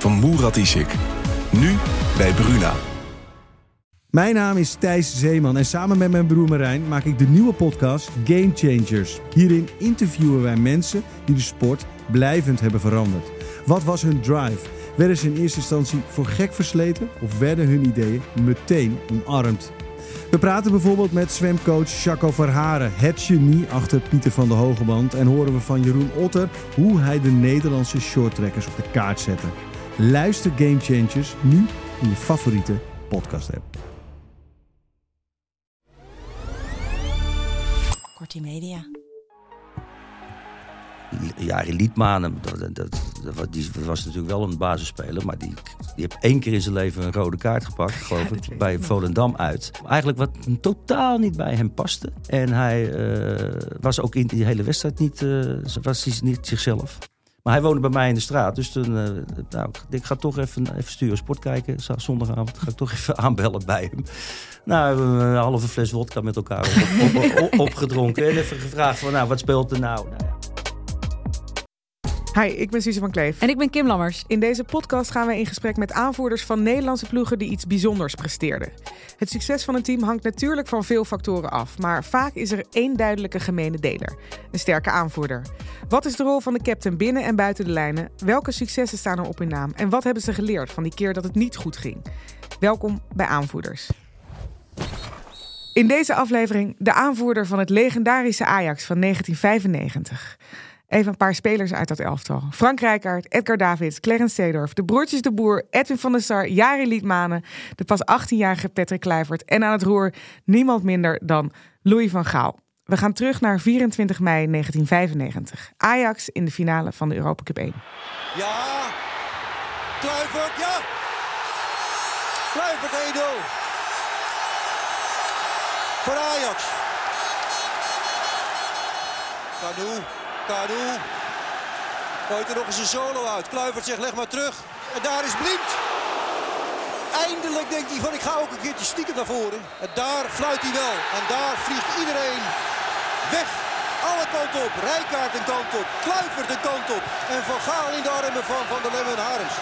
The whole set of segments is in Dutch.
van Murat Isik. Nu bij Bruna. Mijn naam is Thijs Zeeman en samen met mijn broer Marijn maak ik de nieuwe podcast Game Changers. Hierin interviewen wij mensen die de sport blijvend hebben veranderd. Wat was hun drive? Werden ze in eerste instantie voor gek versleten of werden hun ideeën meteen omarmd? We praten bijvoorbeeld met zwemcoach Jaco Verharen, het genie achter Pieter van de Hogeband. En horen we van Jeroen Otter hoe hij de Nederlandse shorttrekkers op de kaart zette. Luister Game Changers nu in je favoriete podcast app. Kortie Media. Jari Liedmanen, dat, dat, dat, die was natuurlijk wel een basisspeler, maar die, die heeft één keer in zijn leven een rode kaart gepakt, geloof ik, bij Volendam uit. Eigenlijk wat totaal niet bij hem paste. En hij uh, was ook in die hele wedstrijd niet, uh, was niet zichzelf. Maar hij woonde bij mij in de straat. Dus toen, uh, nou, ik ga toch even, even sturen sport kijken. Zondagavond ga ik toch even aanbellen bij hem. Nou, we hebben een halve fles wodka met elkaar op, opgedronken. En even gevraagd van, nou, wat speelt er nou? nou ja. Hi, ik ben Suze van Kleef. En ik ben Kim Lammers. In deze podcast gaan we in gesprek met aanvoerders van Nederlandse ploegen die iets bijzonders presteerden. Het succes van een team hangt natuurlijk van veel factoren af, maar vaak is er één duidelijke gemene deler: een sterke aanvoerder. Wat is de rol van de captain binnen en buiten de lijnen? Welke successen staan er op in naam? En wat hebben ze geleerd van die keer dat het niet goed ging? Welkom bij Aanvoerders. In deze aflevering de aanvoerder van het legendarische Ajax van 1995. Even een paar spelers uit dat elftal. Frank Rijkaard, Edgar Davids, Clarence Seedorf, de broertjes de Boer, Edwin van der Sar, Jari Liedmanen, de pas 18-jarige Patrick Kluivert en aan het roer niemand minder dan Louis van Gaal. We gaan terug naar 24 mei 1995. Ajax in de finale van de Europa Cup 1. Ja, Kluivert, ja! Kluivert 1-0. Voor Ajax. Kanu, Kanu. Gooit er nog eens een solo uit. Kluivert zegt leg maar terug. En daar is Blind. Eindelijk denkt hij van ik ga ook een keertje stiekem naar voren. En daar fluit hij wel. En daar vliegt iedereen weg. Alle kanten op. Rijkaard een kant op. Kluivert een kant op. En Van Gaal in de armen van Van der Lemmen en Harms.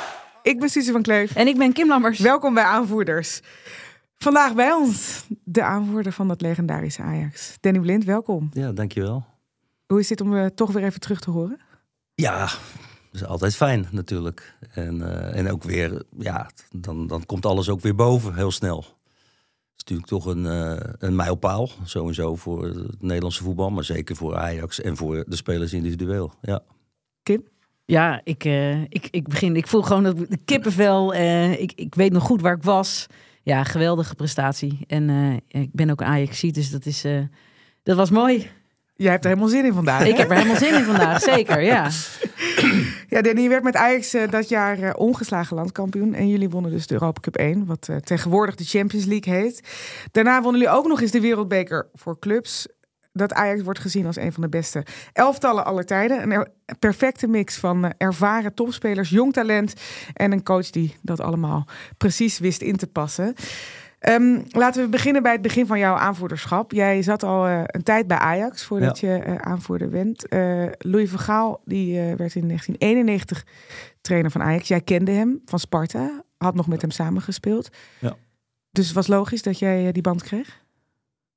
Ik ben Suze van Kleef. En ik ben Kim Lammers. Welkom bij Aanvoerders. Vandaag bij ons de aanvoerder van dat legendarische Ajax. Danny Blind, welkom. Ja, dankjewel. Hoe is dit om uh, toch weer even terug te horen? Ja, dat is altijd fijn natuurlijk. En, uh, en ook weer, ja, dan, dan komt alles ook weer boven heel snel. Het is natuurlijk toch een, uh, een mijlpaal, sowieso voor het Nederlandse voetbal, maar zeker voor Ajax en voor de spelers individueel. Ja. Kim? Ja, ik, uh, ik, ik begin. Ik voel gewoon dat de kippenvel. ik, ik weet nog goed waar ik was. Ja, geweldige prestatie. En ik ben ook Ajax, dus dat is. dat was mooi. Jij hebt er helemaal zin in vandaag. Ik heb er helemaal zin in vandaag, zeker, ja. Ja, Danny, werd met Ajax uh, dat jaar uh, ongeslagen landkampioen. En jullie wonnen dus de Europa Cup 1, wat uh, tegenwoordig de Champions League heet. Daarna wonnen jullie ook nog eens de Wereldbeker voor clubs. Dat Ajax wordt gezien als een van de beste elftallen aller tijden. Een perfecte mix van ervaren topspelers, jong talent en een coach die dat allemaal precies wist in te passen. Um, laten we beginnen bij het begin van jouw aanvoerderschap. Jij zat al uh, een tijd bij Ajax voordat ja. je uh, aanvoerder bent. Uh, Louis van Gaal die, werd in 1991 trainer van Ajax. Jij kende hem van Sparta, had nog met hem samengespeeld. Ja. Dus het was logisch dat jij die band kreeg?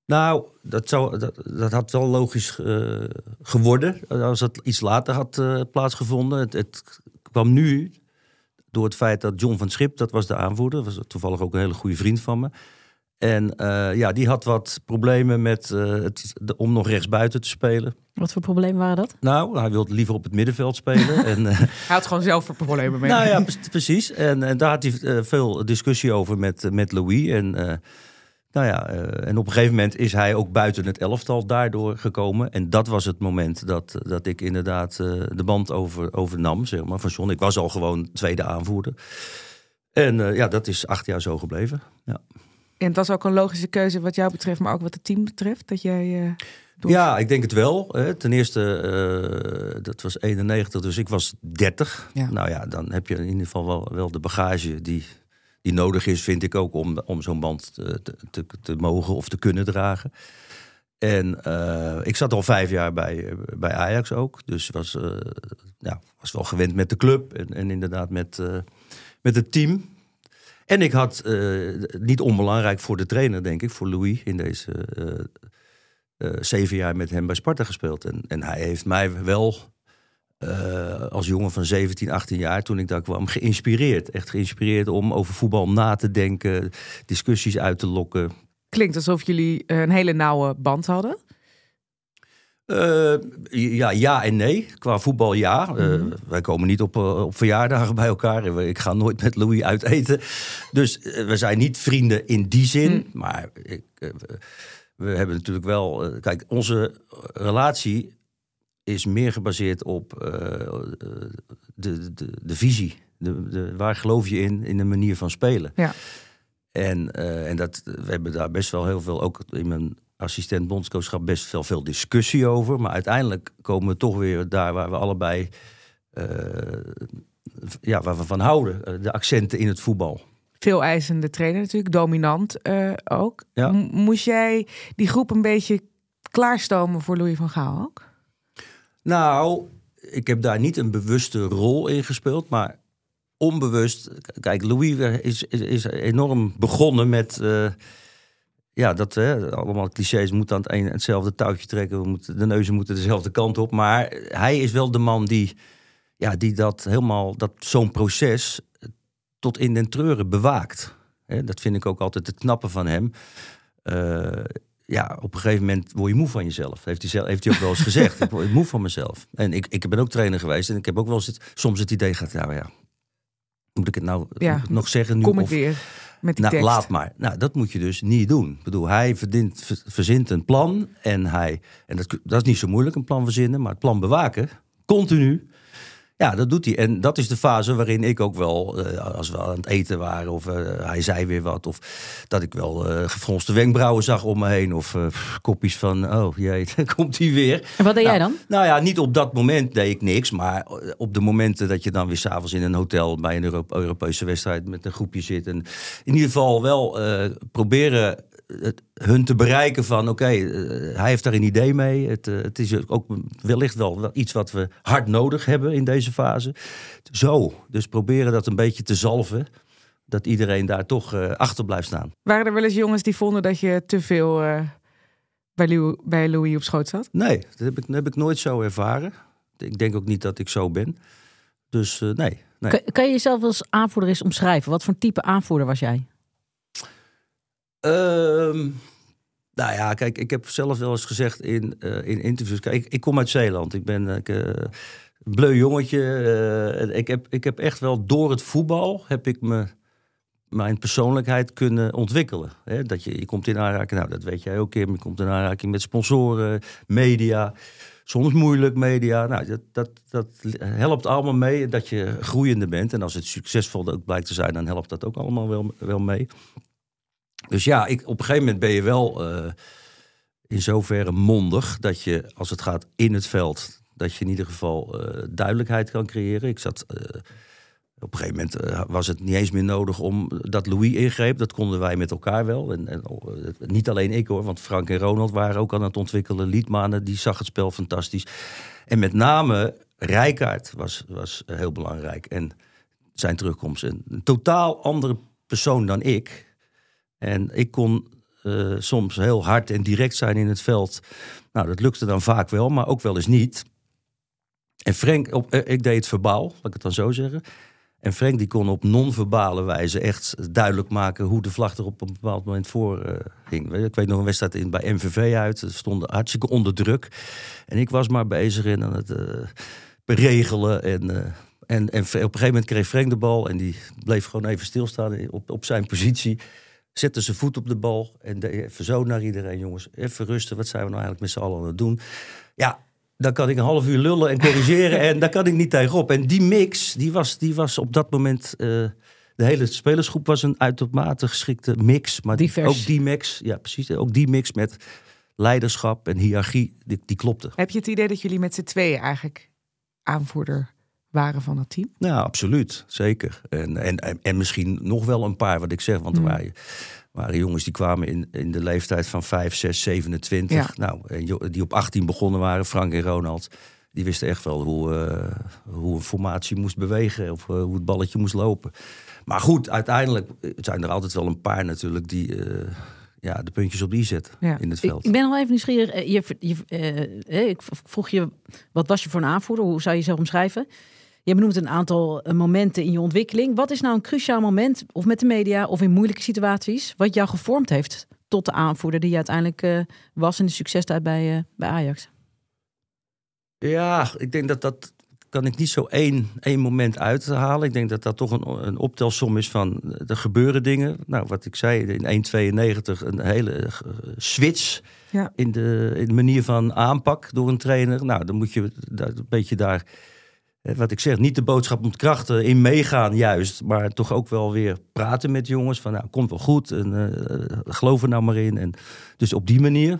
Nou, dat, zou, dat, dat had wel logisch geworden als het iets later had plaatsgevonden. Het, het kwam nu door het feit dat John van Schip, dat was de aanvoerder, was toevallig ook een hele goede vriend van me. En uh, ja, die had wat problemen met uh, het, de, om nog rechtsbuiten te spelen. Wat voor problemen waren dat? Nou, hij wilde liever op het middenveld spelen. en, uh, hij had gewoon zelf voor problemen mee. Nou ja, precies. En, en daar had hij veel discussie over met, met Louis. En, nou ja, en op een gegeven moment is hij ook buiten het elftal daardoor gekomen. En dat was het moment dat, dat ik inderdaad de band over, overnam, zeg maar, van John. Ik was al gewoon tweede aanvoerder. En ja, dat is acht jaar zo gebleven. Ja. En dat is ook een logische keuze wat jou betreft, maar ook wat het team betreft, dat jij... Ja, ik denk het wel. Hè. Ten eerste, uh, dat was 91, dus ik was 30. Ja. Nou ja, dan heb je in ieder geval wel, wel de bagage die, die nodig is, vind ik ook, om, om zo'n band te, te, te, mogen of te kunnen dragen. En uh, ik zat al vijf jaar bij, bij Ajax ook. Dus was, ja, was wel gewend met de club en, en inderdaad met, met het team. En ik had, niet onbelangrijk voor de trainer, denk ik, voor Louis in deze zeven jaar met hem bij Sparta gespeeld. En, en hij heeft mij wel als jongen van 17, 18 jaar, toen ik daar kwam, geïnspireerd. Echt geïnspireerd om over voetbal na te denken, discussies uit te lokken. Klinkt alsof jullie een hele nauwe band hadden. Uh, ja, ja en nee. Qua voetbal ja. Uh, Wij komen niet op, uh, op verjaardagen bij elkaar. Ik ga nooit met Louis uit eten. Dus we zijn niet vrienden in die zin. Mm. Maar ik, we hebben natuurlijk wel... kijk, onze relatie is meer gebaseerd op de, de, de visie. De, de, waar geloof je in, in de manier van spelen? Ja. En, en dat, we hebben daar best wel heel veel, ook in mijn assistent bondscoachschap best wel veel discussie over. Maar uiteindelijk komen we toch weer daar waar we allebei uh, ja, waar we van houden. De accenten in het voetbal. Veel eisende trainer natuurlijk, dominant uh, ook. Ja. Moest jij die groep een beetje klaarstomen voor Louis van Gaal ook? Nou, ik heb daar niet een bewuste rol in gespeeld, maar onbewust. Kijk, Louis is, is, enorm begonnen met ja, dat hè, allemaal clichés moeten aan het een hetzelfde touwtje trekken. We moeten, de neuzen moeten dezelfde kant op. Maar hij is wel de man die, ja, die dat helemaal, dat zo'n proces tot in den treuren bewaakt. Hè, dat vind ik ook altijd het knappe van hem. Uh, ja, op een gegeven moment word je moe van jezelf. Heeft hij, zelf, heeft hij ook wel eens gezegd. ik word moe van mezelf. En ik, ik ben ook trainer geweest. En ik heb ook wel eens soms het idee gehad, ja, ja, moet ik het nou ja, nog zeggen nu? Kom ik weer met die nou, tekst. Laat maar. Nou, dat moet je dus niet doen. Ik bedoel, hij verdient, verzint een plan en hij, en dat, dat is niet zo moeilijk, een plan verzinnen, maar het plan bewaken, continu. Ja, dat doet hij. En dat is de fase waarin ik ook wel, uh, als we aan het eten waren of uh, hij zei weer wat, of dat ik wel uh, gefronste wenkbrauwen zag om me heen, of kopjes van, oh jee, dan komt hij weer. En wat deed nou, jij dan? Nou ja, niet op dat moment deed ik niks, maar op de momenten dat je dan weer s'avonds in een hotel bij een Euro Europese wedstrijd met een groepje zit. En in ieder geval wel proberen het, hun te bereiken van oké, okay, uh, hij heeft daar een idee mee. Het, uh, het is ook wellicht wel iets wat we hard nodig hebben in deze fase. Zo, dus proberen dat een beetje te zalven. Dat iedereen daar toch uh, achter blijft staan. Waren er wel eens jongens die vonden dat je te veel bij, Louis, bij Louis op schoot zat? Nee, dat heb, ik, dat heb ik nooit zo ervaren. Ik denk ook niet dat ik zo ben. Dus nee. nee. Kan, kan je jezelf als aanvoerder eens omschrijven? Wat voor type aanvoerder was jij? Um, nou ja, kijk, ik heb zelf wel eens gezegd in, uh, in interviews. Kijk, ik, kom uit Zeeland. Ik ben ik, uh, een bleu jongetje. Uh, ik, heb, ik heb echt wel door het voetbal heb ik me, mijn persoonlijkheid kunnen ontwikkelen. Dat je, je komt in aanraking, nou dat weet jij ook, Kim. Je komt in aanraking met sponsoren, media. Soms moeilijk media. Nou, dat, dat, dat helpt allemaal mee dat je groeiende bent. En als het succesvol ook blijkt te zijn, dan helpt dat ook allemaal wel, wel mee. Dus ja, ik, op een gegeven moment ben je wel uh, in zoverre mondig dat je, als het gaat in het veld, dat je in ieder geval uh, duidelijkheid kan creëren. Ik zat. Uh, op een gegeven moment was het niet eens meer nodig om dat Louis ingreep. Dat konden wij met elkaar wel. En, en niet alleen ik hoor, want Frank en Ronald waren ook aan het ontwikkelen. Liedmanen, die zag het spel fantastisch. En met name Rijkaard was, was heel belangrijk. En zijn terugkomst. een totaal andere persoon dan ik. En ik kon uh, soms heel hard en direct zijn in het veld. Nou, dat lukte dan vaak wel, maar ook wel eens niet. En Frank, op, uh, ik deed het verbaal, laat ik het dan zo zeggen. En Frank die kon op non-verbale wijze echt duidelijk maken hoe de vlag er op een bepaald moment voor uh, ging. Ik weet nog een wedstrijd in, bij MVV uit. Ze stonden hartstikke onder druk. En ik was maar bezig in aan het beregelen. En, en, en op een gegeven moment kreeg Frank de bal. En die bleef gewoon even stilstaan op, op zijn positie. Zette zijn voet op de bal. En even zo naar iedereen, jongens. Even rusten. Wat zijn we nou eigenlijk met z'n allen aan het doen? Ja, dan kan ik een half uur lullen en corrigeren en daar kan ik niet tegenop. En die mix, die was, die was op dat moment... Uh, de hele spelersgroep was een uitermate geschikte mix. Maar ook die mix, ja precies, ook die mix met leiderschap en hiërarchie, die, die klopte. Heb je het idee dat jullie met z'n tweeën eigenlijk aanvoerder waren van het team? Nou, absoluut, zeker. En, en, en, en misschien nog wel een paar, wat ik zeg, want er waren waren jongens die kwamen in, in de leeftijd van 5, 6, 27. Nou, die op 18 begonnen waren, Frank en Ronald. Die wisten echt wel hoe, uh, hoe een formatie moest bewegen of uh, hoe het balletje moest lopen. Maar goed, uiteindelijk zijn er altijd wel een paar natuurlijk die uh, ja, de puntjes op die zetten ja. in het veld. Ik, ik ben al even nieuwsgierig. Je, je, ik vroeg je, wat was je voor een aanvoerder? Hoe zou je jezelf omschrijven? Je benoemt een aantal eh, momenten in je ontwikkeling. Wat is nou een cruciaal moment, of met de media, of in moeilijke situaties, wat jou gevormd heeft tot de aanvoerder die je uiteindelijk uh, was in de succestijd bij, uh, bij Ajax? Ja, ik denk dat dat kan ik niet zo één, één moment uithalen. Ik denk dat dat toch een, een optelsom is van er gebeuren dingen. Nou, wat ik zei, in 1,92 een hele switch ja. in, de, in de manier van aanpak door een trainer. Nou, dan moet je een beetje daar wat ik zeg, niet de boodschap ontkrachten, in meegaan juist. Maar toch ook wel weer praten met jongens. Van nou, komt wel goed. En uh, geloof er nou maar in. En dus op die manier.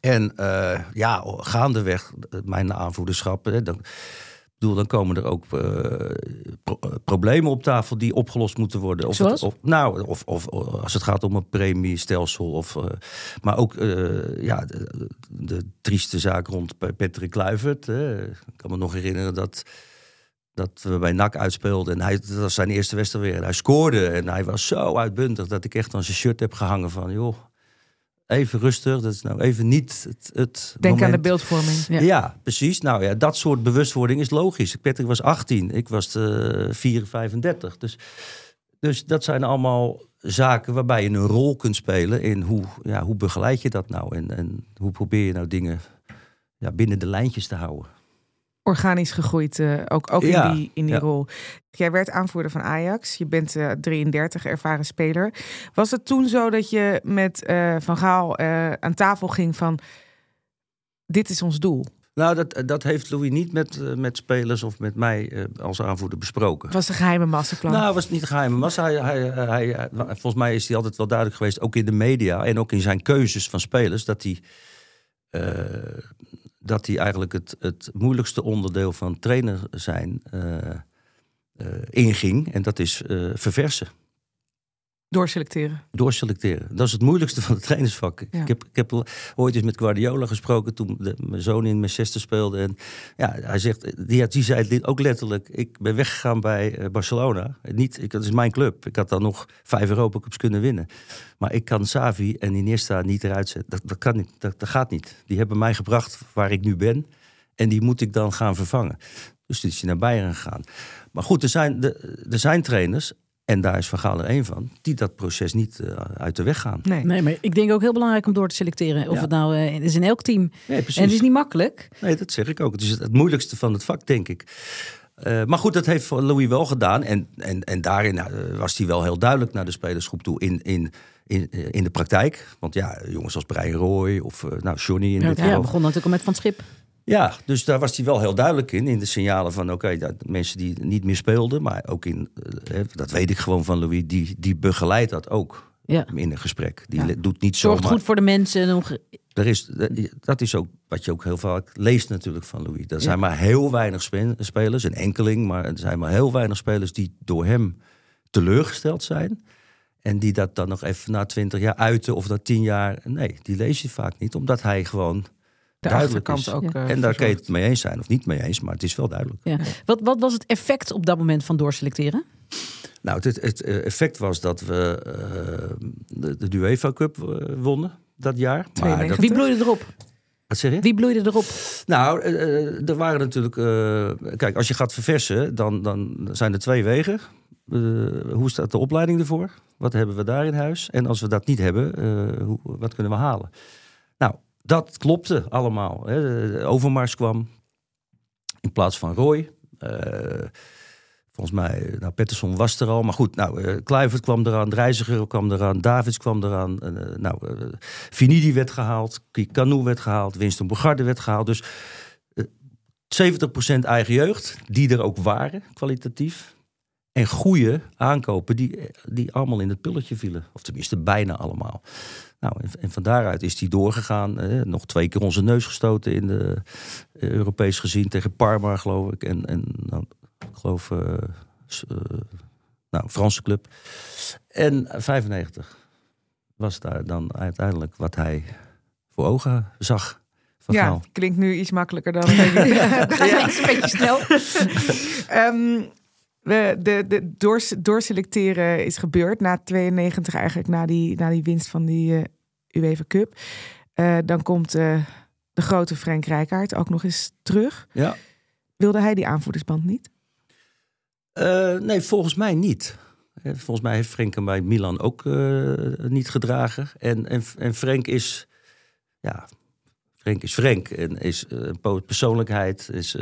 En uh, ja, gaandeweg mijn aanvoederschap. Hè, dan, bedoel, dan komen er ook uh, pro problemen op tafel die opgelost moeten worden. Of, het, of nou, of, of, als het gaat om een premiestelsel. Of, uh, maar ook uh, ja, de, de, trieste zaak rond Patrick Kluivert. ik kan me nog herinneren dat, dat we bij NAC uitspeelden. En hij, dat was zijn eerste wedstrijd weer. En hij scoorde. En hij was zo uitbundig dat ik echt aan zijn shirt heb gehangen van... joh, even rustig. Dat is nou even niet het, het Denk moment. aan de beeldvorming. Ja. ja. precies. Nou ja, dat soort bewustwording is logisch. Patrick was 18, ik was 4, 35. Dus, dus dat zijn allemaal zaken waarbij je een rol kunt spelen in hoe, ja, hoe begeleid je dat nou? En, en hoe probeer je nou dingen ja, binnen de lijntjes te houden? Organisch gegroeid, uh, ook, ook ja, in die, in die ja. rol. Jij werd aanvoerder van Ajax. Je bent uh, 33, ervaren speler. Was het toen zo dat je met uh, Van Gaal aan tafel ging van... dit is ons doel? Nou, dat, dat heeft Louis niet met, met spelers of met mij als aanvoerder besproken. Was een geheime massaplan? Nou, was het niet een geheime massa. Hij, hij, hij, hij, volgens mij is hij altijd wel duidelijk geweest, ook in de media... en ook in zijn keuzes van spelers, dat hij dat hij eigenlijk het, het moeilijkste onderdeel van trainer zijn uh, uh, inging. En dat is uh, verversen. Doorselecteren. Doorselecteren. Dat is het moeilijkste van het trainersvak. Ja. Ik, heb, ik heb ooit eens met Guardiola gesproken toen de, mijn zoon in Manchester speelde. En ja, hij zegt, die, die zei ook letterlijk. Ik ben weggegaan bij Barcelona. Niet, ik, dat is mijn club. Ik had dan nog vijf Europa Cups kunnen winnen. Maar ik kan Savi en Iniesta niet eruit zetten. Dat, dat, kan niet, dat, dat gaat niet. Die hebben mij gebracht waar ik nu ben. En die moet ik dan gaan vervangen. Dus toen is hij naar Bayern gegaan. Maar goed, er zijn, er zijn trainers en daar is Van Gaal er één van, die dat proces niet uh, uit de weg gaan. Nee. nee, maar ik denk ook heel belangrijk om door te selecteren. Of ja. het nou uh, is in elk team. Nee, en het is niet makkelijk. Nee, dat zeg ik ook. Het is het moeilijkste van het vak, denk ik. Uh, maar goed, dat heeft Louis wel gedaan. En, en, en daarin was hij wel heel duidelijk naar de spelersgroep toe in, in, in, in de praktijk. Want ja, jongens als Brian Roy of nou, Johnny in ja, dit ja, geval. begon natuurlijk al met Van Schip. Ja, dus daar was hij wel heel duidelijk in. In de signalen van, oké, okay, mensen die niet meer speelden. Maar ook in, uh, dat weet ik gewoon van Louis, die, die begeleidt dat ook ja. in een gesprek. Die ja. doet niet zo. Zorgt goed voor de mensen. Er is, dat is ook wat je ook heel vaak leest natuurlijk van Louis. Er zijn ja. maar heel weinig spelers, een enkeling, maar er zijn maar heel weinig spelers die door hem teleurgesteld zijn. En die dat dan nog even na twintig jaar uiten of na tien jaar. Nee, die lees je vaak niet, omdat hij gewoon de duidelijk is. Ook, ja. uh, en daar kan je het mee eens zijn of niet mee eens, maar het is wel duidelijk. Ja. Wat, wat was het effect op dat moment van doorselecteren? Nou, het, het effect was dat we uh, de, de UEFA Cup wonnen dat jaar. Maar dat, Wie bloeide erop? Wat zeg je? Wie bloeide erop? Nou, eh, eh, er waren natuurlijk. eh, kijk, als je gaat verversen, dan, dan zijn er twee wegen. Eh, hoe staat de opleiding ervoor? Wat hebben we daar in huis? En als we dat niet hebben, eh, hoe, wat kunnen we halen? Nou, dat klopte allemaal. Hè. Overmars kwam in plaats van Roy. Eh, volgens mij, nou, Pettersson was er al. Maar goed, nou, eh Kluivert kwam eraan, Reiziger kwam eraan, Davids kwam eraan. eh, nou, eh Finidi werd gehaald, Canu werd gehaald, Winston Bogarde werd gehaald. Dus eh, 70% eigen jeugd, die er ook waren, kwalitatief. En goede aankopen die, die allemaal in het pulletje vielen. Of tenminste bijna allemaal. Nou, en, en van daaruit is die doorgegaan. eh, nog twee keer onze neus gestoten in de eh, Europees gezien tegen Parma, geloof ik. En, en nou, ik geloof, eh, nou, Franse club. En 95 was daar dan uiteindelijk wat hij voor ogen zag. Ja, Gaal. klinkt nu iets makkelijker dan. denk ik. Ja. een beetje snel. Ehm, we, de, de doors, doorselecteren is gebeurd na 92 eigenlijk, na die, na die winst van die eh UEFA Cup. Eh, dan komt eh, de grote Frank Rijkaard ook nog eens terug. Ja. Wilde hij die aanvoerdersband niet? Nee, volgens mij niet. Volgens mij heeft Frenk hem bij Milan ook niet gedragen. En, en, en Frenk is, ja, Frenk is Frenk. En is een persoonlijkheid, is,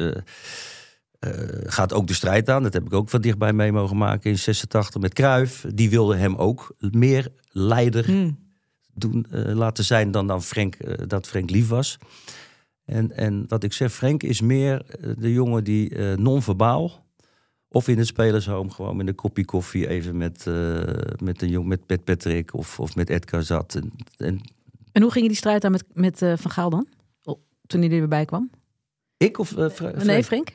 gaat ook de strijd aan. Dat heb ik ook van dichtbij mee mogen maken in 86 met Cruijff. Die wilde hem ook meer leider doen, eh, laten zijn dan, dan Frenk, eh, dat Frenk lief was. En, en wat ik zeg, Frenk is meer eh, de jongen die eh, non-verbaal... of in het spelershome gewoon met een kopje koffie... even met, eh, met, een jong, met, met Patrick of, of met Edgar zat. En, en En hoe ging je die strijd aan met, met eh, Van Gaal dan? Oh, toen hij erbij kwam? ik of eh, Fre- Nee? Frank?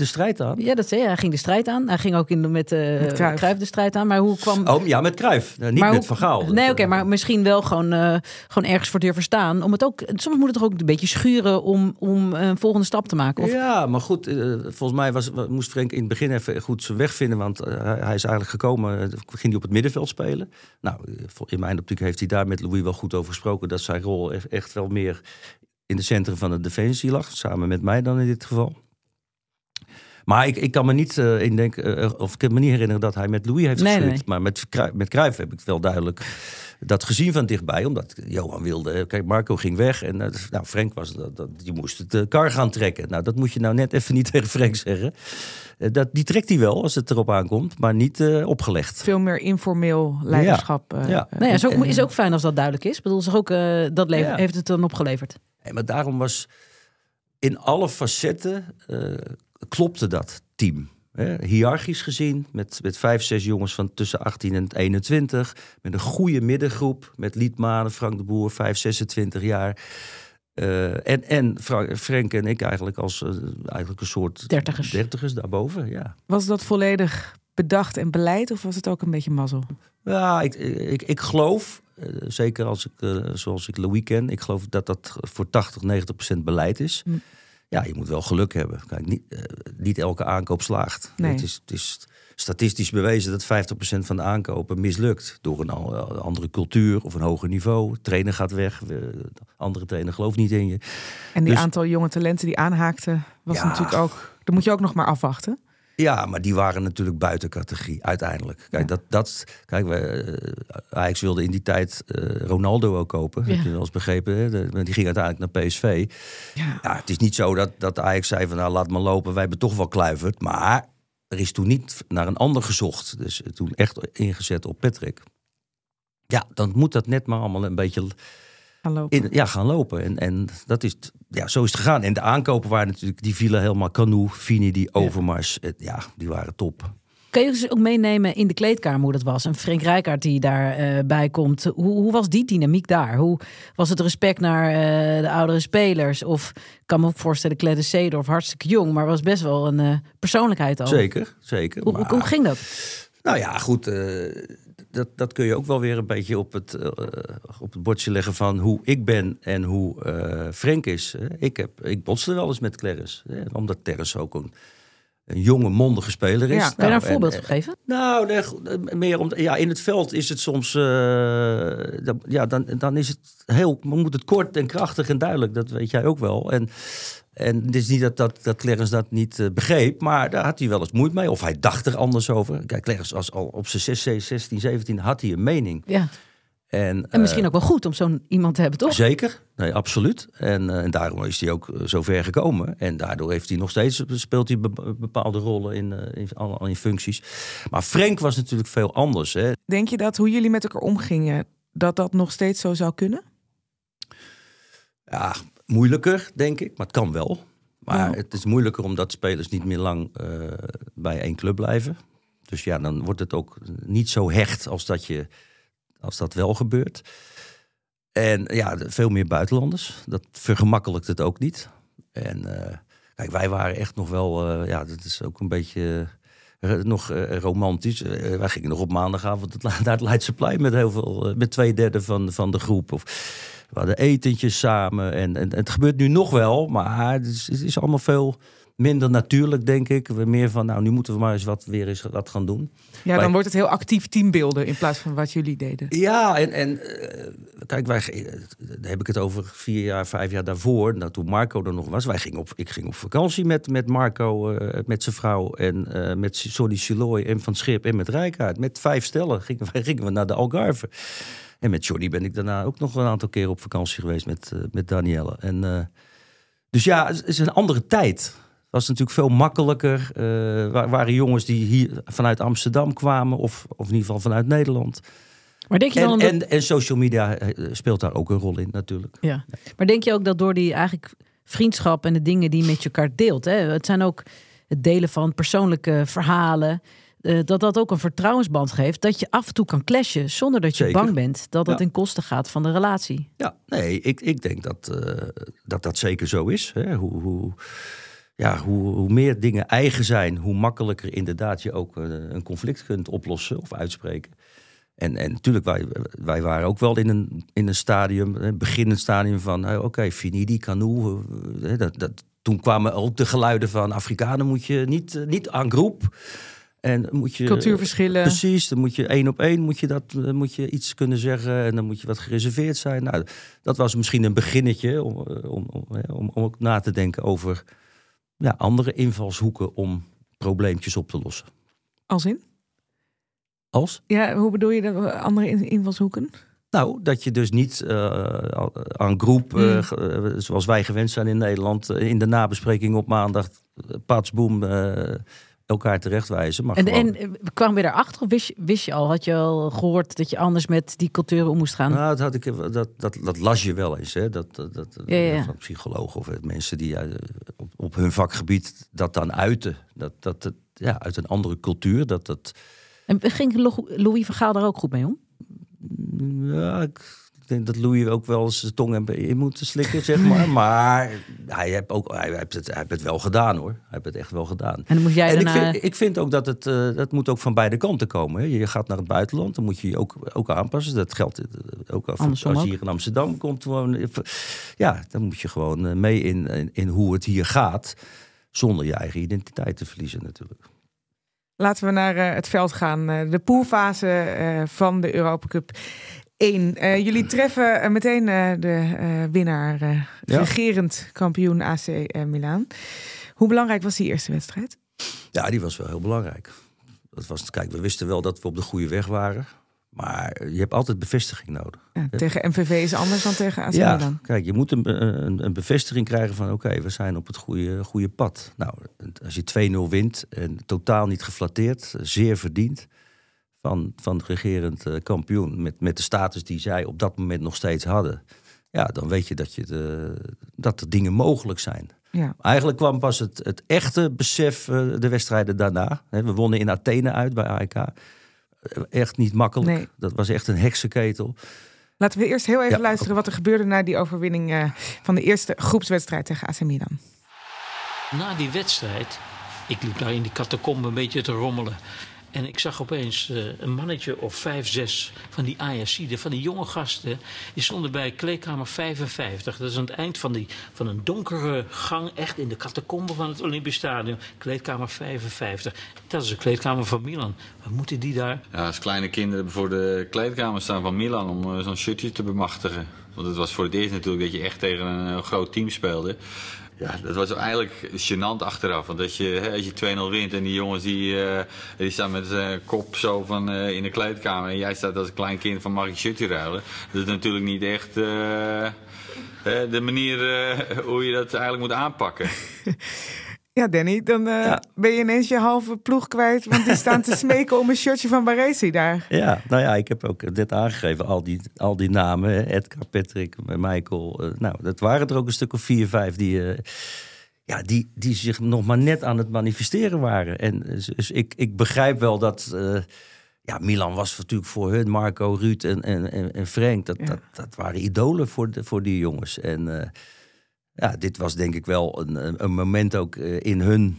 De strijd aan? Ja, dat zei je. Hij ging de strijd aan. Hij ging ook in de, met, eh Met Cruijff. Cruijff de strijd aan. Maar hoe kwam... Oh ja, met Cruijff. Nou, niet maar met hoe- Van Gaal. Nee, oké, maar misschien wel gewoon, eh, gewoon ergens voor durven staan. Om het ook, soms moet het toch ook een beetje schuren om, om een volgende stap te maken. Of, Ja, maar goed, eh, volgens mij was, wa- moest Frenk in het begin even goed zijn weg vinden. Want eh, hij hij is eigenlijk gekomen, eh, ging hij op het middenveld spelen. Nou, eh, in mijn optiek heeft hij daar met Louis wel goed over gesproken. Dat zijn rol e- echt wel meer in het centrum van de defensie lag. Samen met mij dan in dit geval. Maar ik, ik kan me niet eh, in denken, eh, of ik kan me niet herinneren dat hij met Louis heeft Nee, geschuurd. nee. Maar met, met Cruijff heb ik wel duidelijk dat gezien van dichtbij. Omdat Johan wilde, kijk, Marco ging weg. En eh, nou, Frank was, dat, dat, die moest het eh, kar gaan trekken. Nou, dat moet je nou net even niet tegen Frank zeggen. Eh, dat, die trekt hij wel als het erop aankomt, maar niet eh, opgelegd. Veel meer informeel leiderschap. eh, Ja. eh, nou ja, is ook, is ook fijn als dat duidelijk is. Ik bedoel, ook, eh, dat Ja. heeft het dan opgeleverd. Nee, maar daarom was in alle facetten eh, klopte dat team. Hè, hiërarchisch gezien, met, met vijf, zes jongens van tussen 18 en 21. Met een goede middengroep, met Liedmanen, Frank de Boer, 5, 26 jaar. Eh, en en Fra- Frank en ik eigenlijk als eh, eigenlijk een soort Dertigers. dertigers daarboven, ja. Was dat volledig bedacht en beleid of was het ook een beetje mazzel? Ja, ik, ik, ik geloof, eh, zeker als ik, eh, zoals ik Louis ken, ik geloof dat dat voor 80, 90 procent beleid is. Hm. Ja, je moet wel geluk hebben. Kijk, niet, eh, niet elke aankoop slaagt. Nee. Het, is, het is statistisch bewezen dat 50 procent van de aankopen mislukt. Door een al- andere cultuur of een hoger niveau. Trainer gaat weg, eh, andere trainer gelooft niet in je. En die Dus- aantal jonge talenten die aanhaakten, was Ja. natuurlijk ook. Dan moet je ook nog maar afwachten. Ja, maar die waren natuurlijk buiten categorie uiteindelijk. Kijk, dat, dat, kijk we, eh, Ajax wilde in die tijd eh, Ronaldo ook kopen. Heb je wel eens begrepen? Hè? De- die ging uiteindelijk naar PSV. Ja. Ja, het is niet zo dat, dat Ajax zei van nou laat maar lopen, wij hebben toch wel kluiverd. Maar er is toen niet naar een ander gezocht. Dus toen echt ingezet op Patrick. Ja, dan moet dat net maar allemaal een beetje Gaan lopen. in, ja, gaan lopen. En, en dat is, ja, zo is het gegaan. En de aankopen waren natuurlijk, die vielen helemaal Canoe, Fini, die Overmars. Ja. ja, die waren top. Kun je ze ook meenemen in de kleedkamer hoe dat was? En Frank Rijkaard die daarbij bij komt. Hoe, hoe was die dynamiek daar? Hoe was het respect naar eh, de oudere spelers? Of ik kan me ook voorstellen, Klede Seedorf, hartstikke jong, maar was best wel een eh, persoonlijkheid al. Zeker, zeker. Hoe, hoe, Maar- hoe ging dat? Nou ja, goed. Dat, dat kun je ook wel weer een beetje op het, eh, op het bordje leggen van hoe ik ben en hoe eh Frank is. Ik, heb, ik botste wel eens met Clarence. Omdat Terrence ook een, een jonge, mondige speler is. Ja. Kan je daar een Nou, en, voorbeeld eh, van geven? nou, nee, eh, meer om, ja, in het veld is het soms, eh, dan- ja, dan, dan is het heel, moet het kort en krachtig en duidelijk, dat weet jij ook wel. En, en het is niet dat, dat, dat Clarence dat niet begreep, maar daar had hij wel eens moeite mee. Of hij dacht er anders over. Kijk, Clarence was al op zijn 16, 16, 17 had hij een mening. Ja. En, En misschien eh, ook wel goed om zo'n iemand te hebben, toch? Zeker, nee, absoluut. En, eh, en daarom is hij ook eh, zo ver gekomen. En daardoor heeft hij nog steeds, speelt hij be- bepaalde rollen in, eh, in, al- in functies. Maar Frank was natuurlijk veel anders. Hè. Denk je dat hoe jullie met elkaar omgingen, dat dat nog steeds zo zou kunnen? Ja, moeilijker, denk ik, maar het kan wel. Maar Ja. het is moeilijker omdat spelers niet meer lang eh, bij één club blijven. Dus ja, dan wordt het ook niet zo hecht als dat, je, als dat wel gebeurt. En ja, veel meer buitenlanders. Dat vergemakkelijkt het ook niet. En eh, kijk, wij waren echt nog wel, eh, ja, dat is ook een beetje eh, nog romantisch. Wij gingen nog op maandagavond naar het Leidseplein met heel veel, met twee derde van, van de groep. Of we hadden etentjes samen. En, en, het gebeurt nu nog wel, maar het is, het is allemaal veel minder natuurlijk, denk ik. We meer van, nou, nu moeten we maar eens wat, weer eens wat gaan doen. Ja, dan Wij- wordt het heel actief teambeelden in plaats van wat jullie deden. Ja, en, en eh, kijk, wij, eh, daar heb ik het over vier jaar, vijf jaar daarvoor. Nou, toen Marco er nog was. Wij gingen op, ik ging op vakantie met, met Marco, eh, met zijn vrouw en eh, met Sonny Siloy en Van Schip en met Rijkaard. Met vijf stellen gingen, wij, gingen we naar de Algarve. En met Johnny ben ik daarna ook nog een aantal keer op vakantie geweest met, eh, met Danielle. En, eh, dus ja, het is een andere tijd. Het was natuurlijk veel makkelijker. Er waren jongens die hier vanuit Amsterdam kwamen, of, of in ieder geval vanuit Nederland. Maar denk je dan En, en, en social media eh, speelt daar ook een rol in, natuurlijk. Ja. Maar denk je ook dat door die eigenlijk vriendschap en de dingen die je met elkaar deelt, hè, het zijn ook het delen van persoonlijke verhalen, eh, dat dat ook een vertrouwensband geeft, dat je af en toe kan clashen zonder dat je Zeker. bang bent dat dat Ja. in kosten gaat van de relatie. Ja, nee, ik, ik denk dat, dat dat zeker zo is. Hè. Hoe, hoe, ja, hoe, hoe meer dingen eigen zijn, hoe makkelijker inderdaad je ook eh, een conflict kunt oplossen of uitspreken. En, en natuurlijk, wij, wij waren ook wel in een, in een stadium, een beginnend stadium van, eh, oké, finidi, canoe. eh, dat, dat, toen kwamen ook de geluiden van Afrikanen moet je niet, eh, niet aan groep. En moet je, Cultuurverschillen. Precies, dan moet je één op één moet je dat, eh, moet je iets kunnen zeggen en dan moet je wat gereserveerd zijn. Nou, dat was misschien een beginnetje om, eh, om, om, om, om ook na te denken over ja, andere invalshoeken om probleempjes op te lossen. Als in? Als? Ja, hoe bedoel je dat? Andere in- invalshoeken? Nou, dat je dus niet eh, aan groep, eh, Mm. ge- eh, zoals wij gewend zijn in Nederland, eh, in de nabespreking op maandag, patsboom, eh, elkaar terechtwijzen. Maar En, gewoon- en eh, kwam je daarachter of wist je, wist je al, had je al gehoord dat je anders met die culturen om moest gaan? Nou, dat, had ik, dat, dat, dat las je wel eens. Hè? Dat, dat, dat, Ja, ja, ja. Van psychologen of eh, mensen die eh, op, op hun vakgebied dat dan uiten. Dat, dat, het ja, uit een andere cultuur. Dat, dat, En ging Lo- Louis van Gaal daar ook goed mee om? ja, ik denk dat Louis ook wel eens zijn tong in moet slikken, zeg maar. Maar hij heeft, ook, hij, heeft het, hij heeft het wel gedaan, hoor. Hij heeft het echt wel gedaan. En dan moest jij en ik vind, ik vind ook dat het eh, dat moet ook van beide kanten komen. Hè. Je gaat naar het buitenland, dan moet je je ook, ook aanpassen. Dat geldt eh, ook als, Andersom als je ook. hier in Amsterdam komt. Gewoon, eh, ja, dan moet je gewoon mee in, in, in hoe het hier gaat. Zonder je eigen identiteit te verliezen natuurlijk. Laten we naar eh, het veld gaan. Eh, de poolfase eh, van de Europa Cup 1. Eh, jullie treffen eh, meteen eh, de winnaar, Ja. regerend kampioen AC Milaan. Hoe belangrijk was die eerste wedstrijd? Ja, die was wel heel belangrijk. Dat was, kijk, we wisten wel dat we op de goede weg waren. Maar je hebt altijd bevestiging nodig. Ja, tegen MVV is anders dan tegen AC Ja, Milan. kijk, je moet een, een, een bevestiging krijgen van... oké, we zijn op het goede, goede pad. Nou, als je 2-0 wint en totaal niet geflatteerd... zeer verdiend van, van de regerend eh, kampioen... Met, met de status die zij op dat moment nog steeds hadden... ja, dan weet je dat, je de, dat er dingen mogelijk zijn. Ja. Eigenlijk kwam pas het, het echte besef eh, de wedstrijden daarna. Hè, We wonnen in Athene uit bij AEK. Eh, Echt niet makkelijk. Nee. Dat was echt een heksenketel. Laten we eerst heel even Ja. luisteren wat er gebeurde na die overwinning eh, van de eerste groepswedstrijd tegen AC Milan. Na die wedstrijd, ik liep daar in die catacombe een beetje te rommelen. En ik zag opeens uh, een mannetje of vijf, zes van die Ajaxiden, van die jonge gasten. Die stonden bij kleedkamer 55. Dat is aan het eind van, die, van een donkere gang, echt in de catacombe van het Olympisch Stadion. Kleedkamer 55. Dat is de kleedkamer van Milan. Wat moeten die daar? Ja, als kleine kinderen voor de kleedkamer staan van Milan om uh, zo'n shirtje te bemachtigen. Want het was voor het eerst natuurlijk dat je echt tegen een uh, groot team speelde. Ja, dat was eigenlijk gênant achteraf. Want als je, je 2-0 wint en die jongens die, uh, die staan met zijn kop zo van, uh, in de kleedkamer. En jij staat als klein kind van mag ik ruilen. Dat is natuurlijk niet echt uh, de manier hoe je dat eigenlijk moet aanpakken. Ja, Danny, dan uh, ja. ben je ineens je halve ploeg kwijt. Want die staan te smeken om een shirtje van Baresi daar. Ja, nou ja, ik heb ook dit aangegeven. Al die, al die namen. Edgar, Patrick, Michael. Uh, nou, dat waren er ook een stuk of vier, vijf die... Uh, ja, die, die zich nog maar net aan het manifesteren waren. En dus, dus ik, ik begrijp wel dat... ja, Milan was natuurlijk voor hun, Marco, Ruud en, en, en Frank. Dat, ja. dat, dat waren idolen voor, de, voor die jongens. En ja, dit was denk ik wel een, een moment ook in hun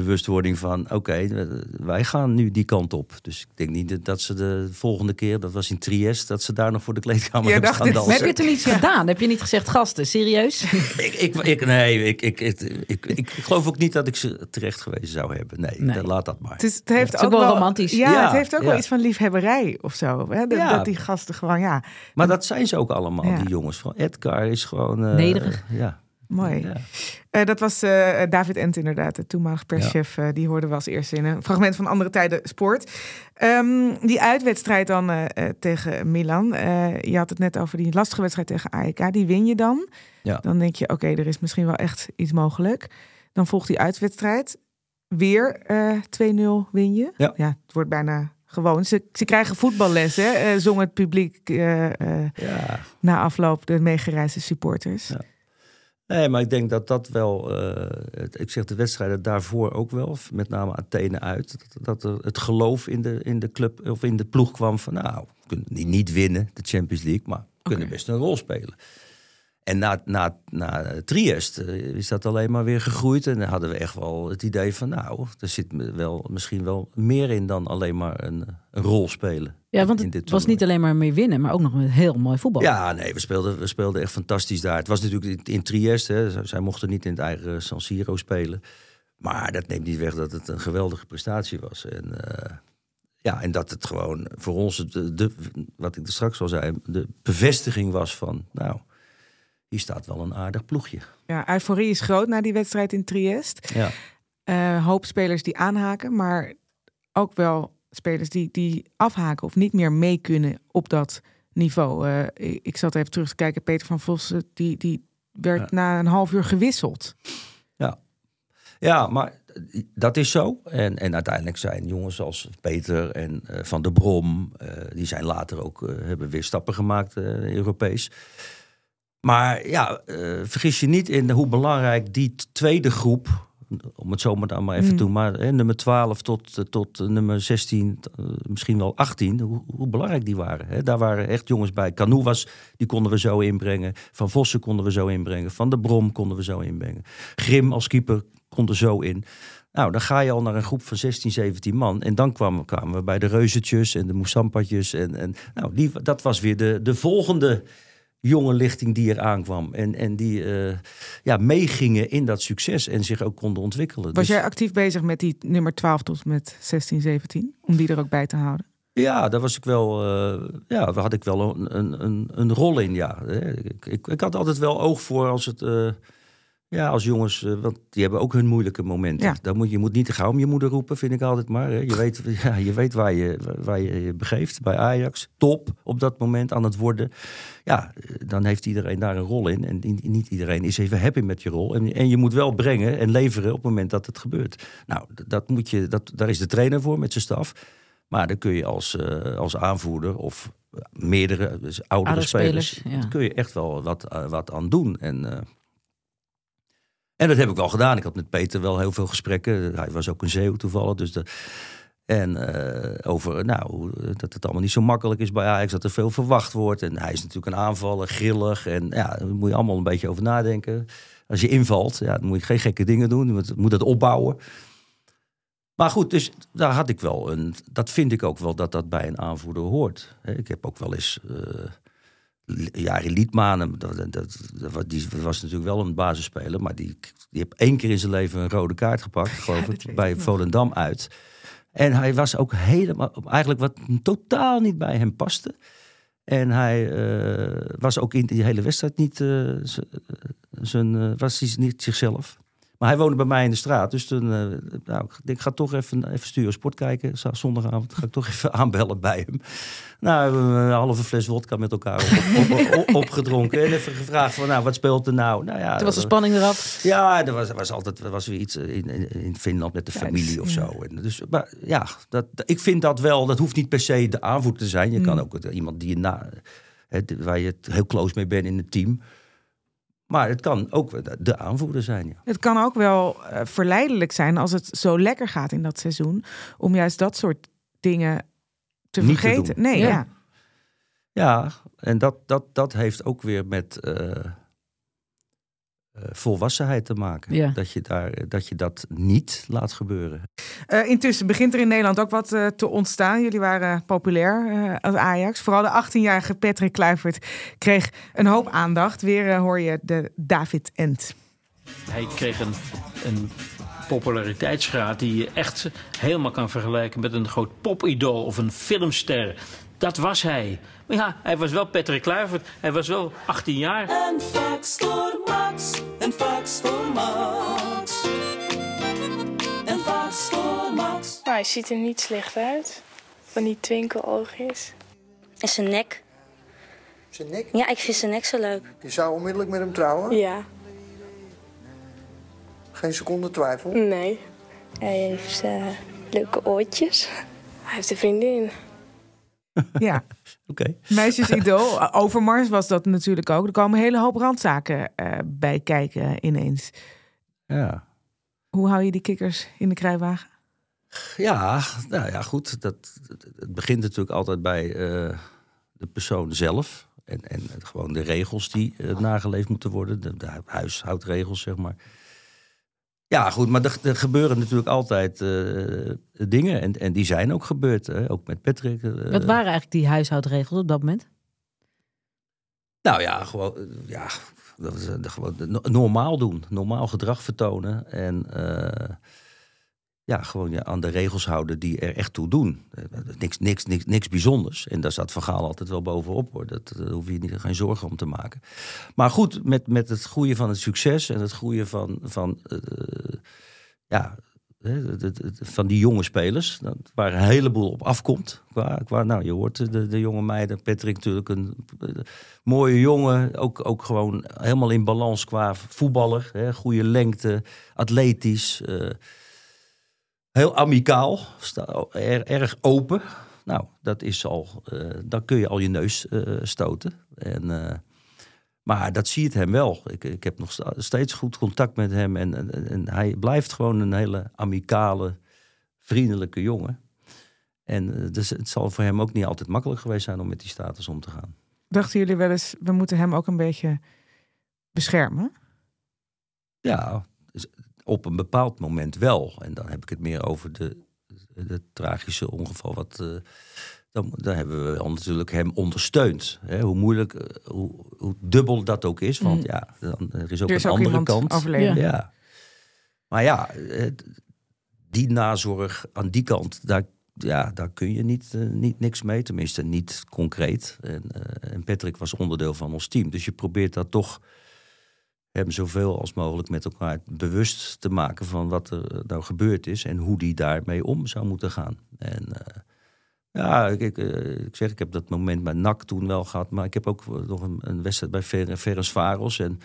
bewustwording van oké, okay, wij gaan nu die kant op. Dus ik denk niet dat ze de volgende keer, dat was in Triest, dat ze daar nog voor de kleedkamer hebben gaan dansen. Heb je toen iets gedaan? Heb je niet gezegd gasten? Serieus? ik, ik, ik, nee, ik, ik, ik, ik, ik, geloof ook niet dat ik ze terecht geweest zou hebben. Nee, nee. laat dat maar. Het, is, het heeft het ook wel romantisch. Ja, ja, het heeft ook ja. wel iets van liefhebberij of zo. Hè? Dat, ja. dat die gasten gewoon, ja. Maar dat zijn ze ook allemaal, die jongens. Van Edgar is gewoon... Uh, Nederig. Ja. Mooi. Ja. Uh, dat was uh, David Ent inderdaad, de toenmalig perschef. Ja. Uh, die hoorden we als eerste in een fragment van Andere Tijden Sport. Um, die uitwedstrijd dan tegen Milan. je had het net over die lastige wedstrijd tegen AEK. Die win je dan. Ja. Dan denk je, oké, okay, er is misschien wel echt iets mogelijk. Dan volgt die uitwedstrijd. Weer 2-0 win je. Ja. ja, het wordt bijna gewoon. Ze, ze krijgen voetballes, hè? zong het publiek ja. na afloop de meegereisde supporters. Ja. Nee, maar ik denk dat dat wel. Uh, het, ik zeg de wedstrijden daarvoor ook wel, met name Athene uit. Dat, dat er het geloof in de, in de club of in de ploeg kwam van. Nou, we kunnen niet, niet winnen, de Champions League, maar we kunnen best een rol spelen. En na, na, na Triest uh, is dat alleen maar weer gegroeid. En dan hadden we echt wel het idee van, nou, er zit wel, misschien wel meer in dan alleen maar een, een rol spelen. Ja, want het was niet alleen maar mee winnen, maar ook nog met heel mooi voetbal. Ja, nee, we speelden, we speelden echt fantastisch daar. Het was natuurlijk in, in Triest, hè, zij mochten niet in het eigen San Siro spelen. Maar dat neemt niet weg dat het een geweldige prestatie was. En, uh, ja, en dat het gewoon voor ons, de, de, wat ik er straks al zei, de bevestiging was van, nou, hier staat wel een aardig ploegje. Ja, euforie is groot na die wedstrijd in Triest. Ja. Uh, hoop spelers die aanhaken, maar ook wel spelers die, die afhaken of niet meer mee kunnen op dat niveau. Uh, ik, zat even terug te kijken, Peter van Vossen, die, die werd ja. na een half uur gewisseld. Ja, ja maar dat is zo. En, en uiteindelijk zijn jongens als Peter en uh, Van der Brom, die zijn later ook, hebben weer stappen gemaakt Europees. Maar ja, vergis je niet in hoe belangrijk die tweede groep om het zomaar dan maar even mm. te doen. Maar hè, nummer 12 tot, tot nummer 16, misschien wel 18, hoe, hoe belangrijk die waren. Hè? Daar waren echt jongens bij. Canoe was, die konden we zo inbrengen. Van Vossen konden we zo inbrengen. Van de Brom konden we zo inbrengen. Grim als keeper kon er zo in. Nou, dan ga je al naar een groep van 16, 17 man. En dan kwamen, kwamen we bij de reuzetjes en de moesampatjes. En, en nou, die, dat was weer de, de volgende jonge lichting die er aankwam. En, en die uh, ja, meegingen in dat succes en zich ook konden ontwikkelen. Was dus... jij actief bezig met die nummer 12 tot met 16, 17? Om die er ook bij te houden? Ja, daar was ik wel. Uh, ja, daar had ik wel een, een, een rol in. Ja. Ik, ik, ik had altijd wel oog voor als het. Uh, ja, als jongens, uh, want die hebben ook hun moeilijke momenten. Ja. Dan moet, je moet niet te gauw om je moeder roepen, vind ik altijd maar. Hè. Je, weet, ja, je weet waar je, waar je je begeeft. Bij Ajax, top op dat moment aan het worden. Ja, dan heeft iedereen daar een rol in. En niet iedereen is even happy met je rol. En, en je moet wel brengen en leveren op het moment dat het gebeurt. Nou, dat moet je, dat, daar is de trainer voor met zijn staf. Maar dan kun je als, uh, als aanvoerder of meerdere dus oudere Oude spelers, spelers, ja. kun je echt wel wat, uh, wat aan doen. En, uh, en dat heb ik wel gedaan. Ik had met Peter wel heel veel gesprekken. Hij was ook een zeeuw toevallig. Dus de, en uh, over nou, dat het allemaal niet zo makkelijk is bij Ajax. Dat er veel verwacht wordt. En hij is natuurlijk een aanvaller, grillig. En ja, daar moet je allemaal een beetje over nadenken. Als je invalt, ja, dan moet je geen gekke dingen doen. Je moet, dat opbouwen. Maar goed, dus daar had ik wel een. Dat vind ik ook wel dat dat bij een aanvoerder hoort. Ik heb ook wel eens. eh Jari Liedmanen, dat, dat, dat, die was natuurlijk wel een basisspeler, maar die, die heeft één keer in zijn leven een rode kaart gepakt, geloof ik, bij. Volendam uit. En hij was ook helemaal, eigenlijk wat totaal niet bij hem paste. En hij eh, was ook in die hele wedstrijd niet, eh, eh, zijn, was niet zichzelf. Maar hij woonde bij mij in de straat. Dus toen, eh, nou, ik denk, ga toch even, even sturen sport kijken. Zondagavond ga ik toch even aanbellen bij hem. Nou, we hebben een halve fles wodka met elkaar op, op- op- opgedronken. En even gevraagd van, nou, wat speelt er nou? Nou ja, Toen was de eh, spanning eraf. ja, er was, was altijd was weer iets in, in, in Finland met de familie of zo. En dus, maar ja, dat, ik vind dat wel. Dat hoeft niet per se de aanvoerder te zijn. Je kan ook het- iemand die je na, hè, waar je heel close mee bent in het team. Maar het kan ook de, de aanvoerder zijn. Ja. Het kan ook wel eh, verleidelijk zijn als het zo lekker gaat in dat seizoen. Om juist dat soort dingen te Niet te vergeten. doen. nee, Ja. ja. Ja, en dat, dat, dat heeft ook weer met eh, volwassenheid te maken. Ja. Dat, je daar, dat je dat niet laat gebeuren. Eh, intussen begint er in Nederland ook wat eh, te ontstaan. Jullie waren populair eh, als Ajax. Vooral de 18-jarige Patrick Kluivert kreeg een hoop aandacht. Weer eh, hoor je de David Ent. Hij kreeg een, een populariteitsgraad die je echt helemaal kan vergelijken met een groot popidool of een filmster. Dat was hij. Maar ja, hij was wel Patrick Kluivert. Hij was wel 18 jaar. Een fax voor Max, een fax voor Max. Een fax voor Max. Maar hij ziet er niet slecht uit. Van die twinkeloogjes. En zijn nek. Zijn nek? Ja, ik vind zijn nek zo leuk. Je zou onmiddellijk met hem trouwen? Ja, Geen seconde twijfel? nee. Hij heeft eh, leuke oortjes. Hij heeft een vriendin. Ja, Oké. meisjesidool. Overmars was dat natuurlijk ook. Er komen een hele hoop randzaken eh, bij kijken ineens. Ja. Hoe hou je die kikkers in de kruiwagen? Ja, nou ja, goed. Dat, het begint natuurlijk altijd bij eh, de persoon zelf. En, en gewoon de regels die eh, nageleefd moeten worden. De, de huishoudregels, zeg maar. Ja, goed, maar er, er gebeuren natuurlijk altijd eh, dingen. En, en die zijn ook gebeurd. Hè? Ook met Patrick. eh, Wat waren eigenlijk die huishoudregels op dat moment? Nou ja, gewoon, eh, ja, dat is, gewoon no- normaal doen. Normaal gedrag vertonen. En ja, gewoon ja, aan de regels houden die er echt toe doen. Eh, Niks, niks, niks, niks bijzonders. En daar staat Van Gaal altijd wel bovenop. Hoor. Dat, daar hoef je niet, geen zorgen om te maken. Maar goed, met, met het groeien van het succes en het groeien van, van, eh, ja, van die jonge spelers, dat- waar een heleboel op afkomt. Qua, qua, nou, je hoort de, de jonge meiden, Patrick natuurlijk een eh, mooie jongen, ook, ook gewoon helemaal in balans qua voetballer. Hè, goede lengte, atletisch, eh, heel amicaal, er- erg open. Nou, dat is al, eh, dan kun je al je neus eh, stoten. En, eh, maar dat zie je het hem wel. Ik, ik heb nog steeds goed contact met hem. En, en, en hij blijft gewoon een hele amicale, vriendelijke jongen. En dus het zal voor hem ook niet altijd makkelijk geweest zijn om met die status om te gaan. Dachten jullie wel eens, we moeten hem ook een beetje beschermen? Ja, op een bepaald moment wel. En dan heb ik het meer over de, de tragische ongeval. Wat, eh, dan, dan hebben we wel natuurlijk hem ondersteund. Hè? Hoe moeilijk, eh, hoe, hoe dubbel dat ook is. Want Mm. ja, dan, er is ook Er is een ook andere kant. overleden. Ja. Ja. Maar ja, die nazorg aan die kant, daar, ja, daar kun je niet, eh, niet niks mee. Tenminste, niet concreet. En, en Patrick was onderdeel van ons team. Dus je probeert dat toch hem zoveel als mogelijk met elkaar bewust te maken van wat er eh, nou gebeurd is en hoe die daarmee om zou moeten gaan. En eh, ja, ik, eh, ik zeg, ik heb dat moment bij NAC toen wel gehad, maar ik heb ook nog een, wedstrijd bij Ver, Ferencvaros en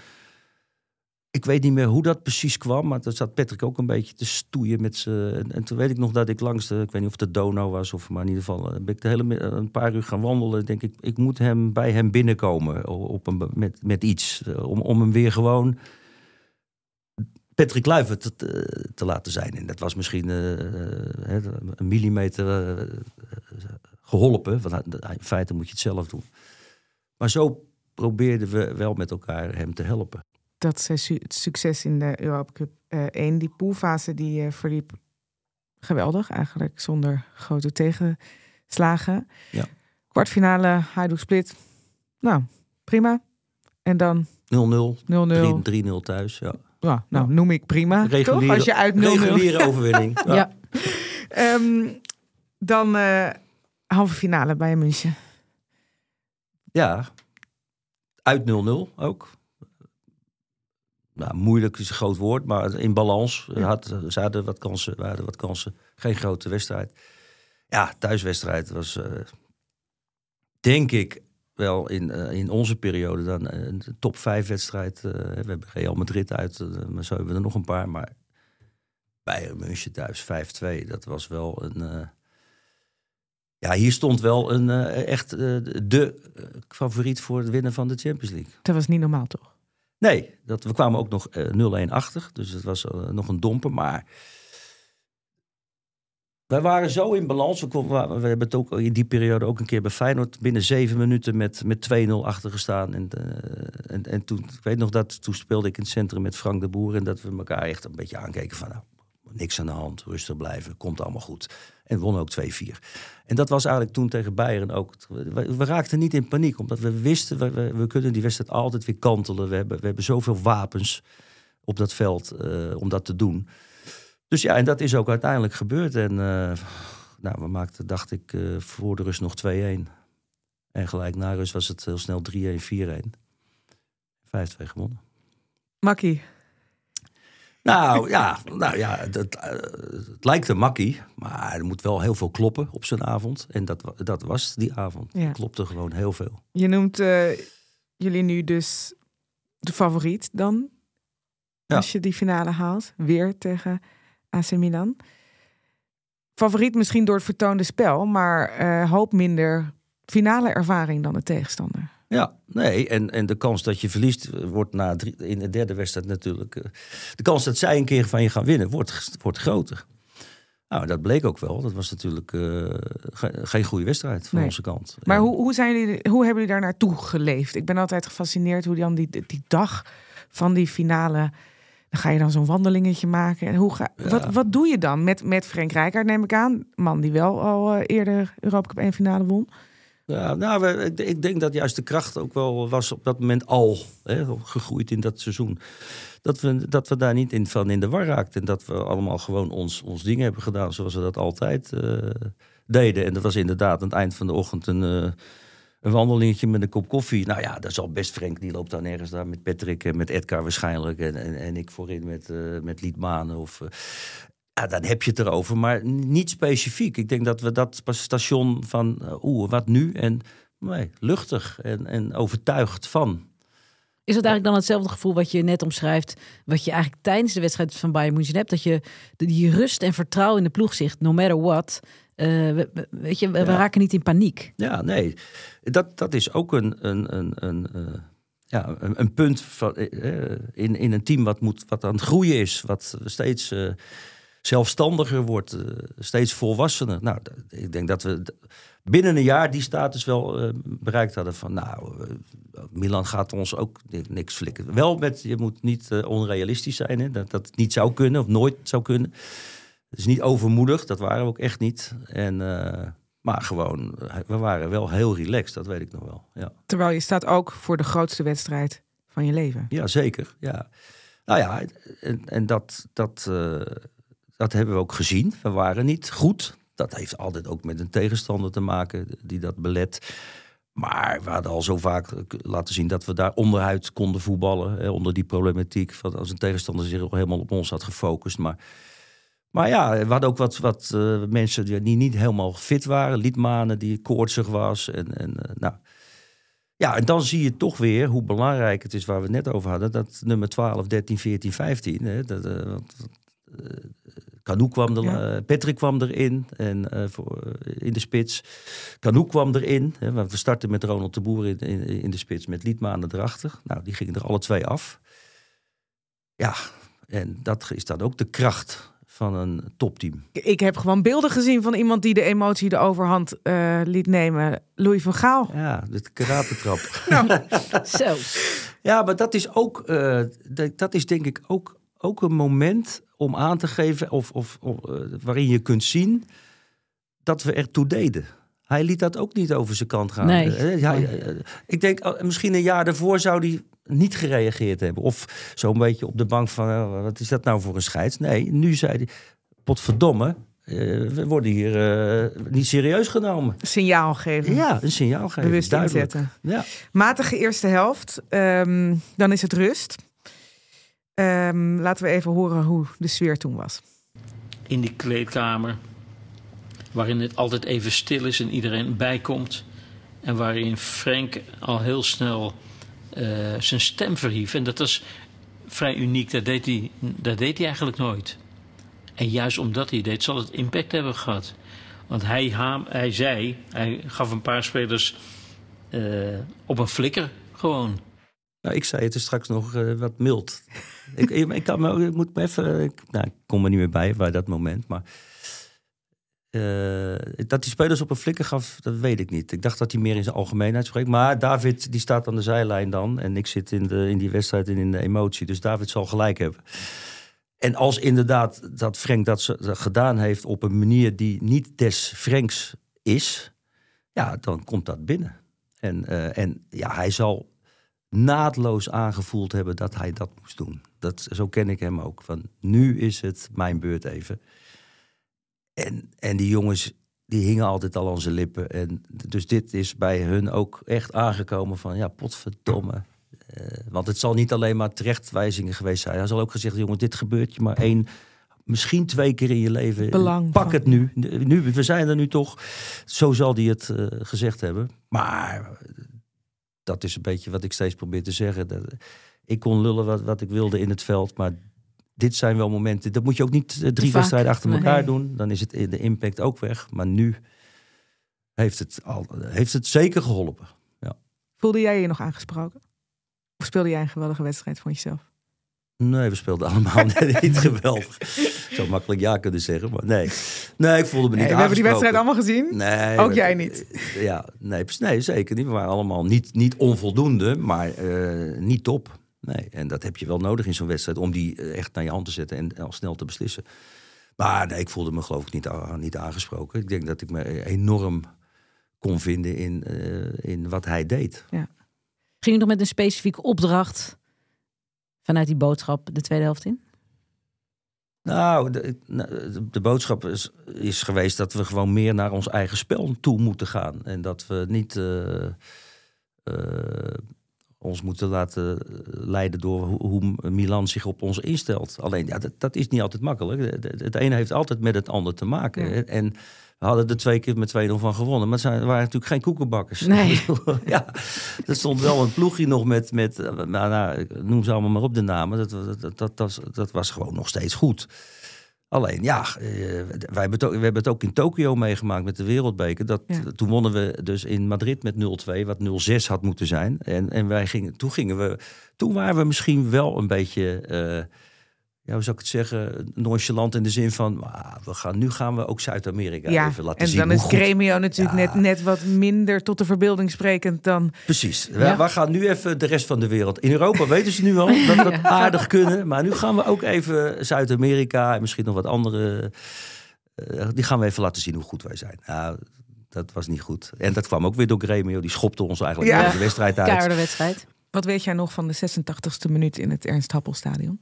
ik weet niet meer hoe dat precies kwam, maar toen zat Patrick ook een beetje te stoeien met ze. En, en toen weet ik nog dat ik langs de, ik weet niet of de Donau was of maar in ieder geval, eh, ben ik de hele een paar uur gaan wandelen. Denk ik, ik moet hem bij hem binnenkomen op een, met, met iets, eh, om, om hem weer gewoon Patrick Kluivert te, te- te laten zijn. En dat was misschien eh, eh, een millimeter eh, geholpen, want in feite moet je het zelf doen. Maar zo probeerden we wel met elkaar hem te helpen. Dat het succes in de Europa Cup eh 1, die poolfase die eh, verliep geweldig eigenlijk, zonder grote tegenslagen. Ja. Kwartfinale, Hajduk Split. Nou, prima. En dan 0-0, 0-0. 3-0 thuis. Ja. Ja, nou, noem ik prima. toch? Reguliere, Als je uit 0-0... reguliere overwinning. Ja. Ja. Ehm, dan eh, halve finale bij München. Ja, uit 0-0 ook. Nou, moeilijk is een groot woord, maar in balans. eh, Had, ze hadden wat kansen, we hadden wat kansen. Geen grote wedstrijd. Ja, thuiswedstrijd was, eh, denk ik, wel in, eh, in onze periode dan eh, een top 5 wedstrijd. eh, we hebben Real Madrid uit, eh, maar zo hebben we er nog een paar. Maar Bayern München thuis 5-2, dat was wel een... eh, ja, hier stond wel een eh, echt eh, de eh, favoriet voor het winnen van de Champions League. Dat was niet normaal, toch? Nee, dat, we kwamen ook nog eh 0-1 achter. Dus het was eh, nog een domper. Maar wij waren zo in balans. We, hebben het ook in die periode ook een keer bij Feyenoord... binnen zeven minuten met, met 2-0 achter gestaan. En, eh, en, en toen, ik weet nog dat, toen speelde ik in het centrum met Frank de Boer... en dat we elkaar echt een beetje aankeken van... Nou, niks aan de hand, rustig blijven, komt allemaal goed. En won ook 2-4. En dat was eigenlijk toen tegen Bayern ook. We, raakten niet in paniek, omdat we wisten... We kunnen die wedstrijd altijd weer kantelen. We hebben, we hebben zoveel wapens op dat veld eh, om dat te doen. Dus ja, en dat is ook uiteindelijk gebeurd. En eh, nou, we maakten, dacht ik, eh, voor de rust nog 2-1. En gelijk na rust was het heel snel 3-1, 4-1. 5-2 gewonnen. Makkie. Nou ja, nou, ja eh, het lijkt een makkie, maar er moet wel heel veel kloppen op zijn avond. En dat, dat was die avond. Ja. Klopte gewoon heel veel. Je noemt eh, jullie nu dus de favoriet dan. Ja. Als je die finale haalt. Weer tegen AC Milan. Favoriet misschien door het vertoonde spel. Maar eh, hoop minder finale ervaring dan de tegenstander. Ja, nee, en, en de kans dat je verliest eh, wordt na drie, in de derde wedstrijd natuurlijk. eh, de kans dat zij een keer van je gaan winnen wordt, wordt groter. Nou, dat bleek ook wel. Dat was natuurlijk eh, ge- geen goede wedstrijd van Nee. onze kant. Maar En- hoe, hoe, zijn jullie, hoe hebben jullie daar naartoe geleefd? Ik ben altijd gefascineerd hoe dan die, die dag van die finale... Dan ga je dan zo'n wandelingetje maken. En hoe ga, wat, wat doe je dan met, met Frank Rijkaard, neem ik aan? Man die wel al eerder Europa Cup 1 finale won. Ja, nou, ik, denk dat juist de kracht ook wel was op dat moment al hè, gegroeid in dat seizoen. Dat we, dat we daar niet in, van in de war raakten. En dat we allemaal gewoon ons, ons ding hebben gedaan zoals we dat altijd eh, deden. En dat was inderdaad aan het eind van de ochtend een, eh, een wandelingetje met een kop koffie. Nou ja, dat is al best Frank. Die loopt dan ergens daar met Patrick en met Edgar waarschijnlijk. En, en, en ik voorin met, eh met Liedmanen of... ja, dan heb je het erover, maar niet specifiek. Ik denk dat we dat station van, eh, oeh, wat nu? En nee, luchtig en, en overtuigd van. Is dat eigenlijk dan hetzelfde gevoel wat je net omschrijft, wat je eigenlijk tijdens de wedstrijd van Bayern München hebt, dat je die rust en vertrouwen in de ploeg zegt, no matter what. Eh, we, we- weet je, we, Ja. raken niet in paniek. Ja, nee, dat, dat is ook een, een, een, een, eh, ja, een, een punt van, in, in een team wat, moet, wat aan het groeien is, wat steeds zelfstandiger wordt, eh, steeds volwassener. Nou, ik denk dat we binnen een jaar die status wel eh, bereikt hadden van, nou, eh, Milan gaat ons ook ni- niks flikken. Wel met, je moet niet onrealistisch zijn, hè, dat dat niet zou kunnen of nooit zou kunnen. Het is niet overmoedig, dat waren we ook echt niet. En, maar gewoon, we waren wel heel relaxed, dat weet ik nog wel. Ja, Terwijl je staat ook voor de grootste wedstrijd van je leven. ja zeker. Ja. Nou ja, en, en dat, dat, dat hebben we ook gezien. We waren niet goed. Dat heeft altijd ook met een tegenstander te maken die dat belet. Maar we hadden al zo vaak laten zien dat we daar onderuit konden voetballen. Hè, onder die problematiek. Van als een tegenstander zich helemaal op ons had gefocust. Maar, maar ja, we hadden ook wat, wat eh, mensen die, niet helemaal fit waren. Liedmanen die koortsig was. En, en, eh, nou. Ja, en dan zie je toch weer hoe belangrijk het is waar we het net over hadden. Dat nummer 12, 13, 14, 15. Hè, dat, eh, Canoe kwam er, Ja. eh, Patrick kwam erin en, eh, voor, eh, in de spits. Canoe kwam erin. Hè, want we starten met Ronald de Boer in, in, in de spits met Liedmanen erachter. Nou, die gingen er alle twee af. Ja, en dat is dan ook de kracht van een topteam. Ik heb gewoon beelden gezien van iemand die de emotie de overhand eh, liet nemen. Louis van Gaal. Ja, de karatentrap. Zo. Ja, maar dat is ook, eh, dat is denk ik ook, ook een moment om aan te geven, of, of, of, eh, waarin je kunt zien dat we ertoe deden. Hij liet dat ook niet over zijn kant gaan. Nee. Eh, hij, eh, ik denk, eh, misschien een jaar daarvoor zou hij niet gereageerd hebben. Of zo'n beetje op de bank van, eh, wat is dat nou voor een scheids? Nee, nu zei hij, potverdomme, we worden hier niet serieus genomen. Signaal geven. Ja, een signaal geven. Bewust duidelijk. inzetten. Ja. Matige eerste helft. Ehm, dan is het rust. Ehm, laten we even horen hoe de sfeer toen was. in die kleedkamer. Waarin het altijd even stil is en iedereen bijkomt. En waarin Frank al heel snel eh, zijn stem verhief. En dat was vrij uniek. Dat deed, hij, dat deed hij eigenlijk nooit. En juist omdat hij deed, zal het impact hebben gehad. Want hij, haam, hij zei, hij gaf een paar spelers eh, op een flikker gewoon. Nou, ik zei het is straks nog eh, wat mild. ik, ik, ik, kan me, ik moet me even. Nou, kom er niet meer bij bij dat moment. Maar eh, dat die spelers op een flikker gaf, dat weet ik niet. Ik dacht dat hij meer in zijn algemeenheid spreekt. Maar David die staat aan de zijlijn dan. En ik zit in, de, in die wedstrijd en in de emotie. Dus David zal gelijk hebben. En als inderdaad dat Frank dat, ze- gedaan heeft op een manier die niet des Franks is, ja, dan komt dat binnen. En, eh, en ja, hij zal naadloos aangevoeld hebben dat hij dat moest doen. Dat, zo ken ik hem ook. Van nu is het mijn beurt even. En, en die jongens, die hingen altijd al aan zijn lippen. En dus dit is bij hun ook echt aangekomen van, ja, potverdomme. Eh, want het zal niet alleen maar terechtwijzingen geweest zijn. Hij zal ook gezegd, jongens, dit gebeurt je maar één, misschien twee keer in je leven. Belang Pak van- het nu. nu. We zijn er nu toch. Zo zal hij het eh, gezegd hebben. Maar dat is een beetje wat ik steeds probeer te zeggen. Dat, ik kon lullen wat, wat ik wilde in het veld, maar dit zijn wel momenten. Dat moet je ook niet eh, drie wedstrijden achter Nee. elkaar doen. Dan is het, de impact ook weg. Maar nu heeft het, al, heeft het zeker geholpen. Voelde jij je nog aangesproken? Of speelde jij een geweldige wedstrijd voor jezelf? Nee, we speelden allemaal niet geweldig. Zou makkelijk ja kunnen zeggen, maar nee. Nee, ik voelde me niet Nee, we hebben die wedstrijd allemaal gezien. Nee, Ook we- jij niet. Ja, nee, nee, zeker niet. We waren allemaal niet, niet onvoldoende, maar eh, niet top. Nee, en dat heb je wel nodig in zo'n wedstrijd om die eh, echt naar je hand te zetten en al snel te beslissen. Maar nee, ik voelde me geloof ik niet, niet aangesproken. Ik denk dat ik me enorm kon vinden in, eh, in wat hij deed. Ging je nog met een specifieke opdracht vanuit die boodschap de tweede helft in? Nou, de, de, de boodschap is, is geweest dat we gewoon meer naar ons eigen spel toe moeten gaan. En dat we niet eh, eh, ons moeten laten leiden door hoe, hoe Milan zich op ons instelt. Alleen, ja, dat, dat is niet altijd makkelijk. Het ene heeft altijd met het ander te maken. Ja. En we hadden er twee keer met 2-0 van gewonnen. Maar het zijn, waren natuurlijk geen koekenbakkers. Nee. ja, er stond wel een ploegje nog met, met eh, nou, nou, noem ze allemaal maar op de namen. Dat, dat, dat, dat, dat, dat was gewoon nog steeds goed. Alleen, ja, eh, wij hebben het ook, we hebben het ook in Tokio meegemaakt met de Wereldbeker. Dat, Ja. Toen wonnen we dus in Madrid met 0-2, wat 0-6 had moeten zijn. En, en wij gingen, toen gingen we, toen waren we misschien wel een beetje, eh, ja, hoe zou ik het zeggen, nonchalant in de zin van, ah, we gaan, nu gaan we ook Zuid-Amerika Ja, even laten en zien. dan hoe is goed- Gremio natuurlijk Ja. net, net wat minder tot de verbeelding sprekend dan... Precies. Ja. We, we gaan nu even de rest van de wereld. In Europa weten ze nu al dat we het aardig kunnen. Maar nu gaan we ook even Zuid-Amerika en misschien nog wat andere. eh, die gaan we even laten zien hoe goed wij zijn. Nou, dat was niet goed. En dat kwam ook weer door Gremio. Die schopte ons eigenlijk Ja. uit de wedstrijd uit. Keiharde wedstrijd. Wat weet jij nog van de 86e minuut in het Ernst Happelstadion?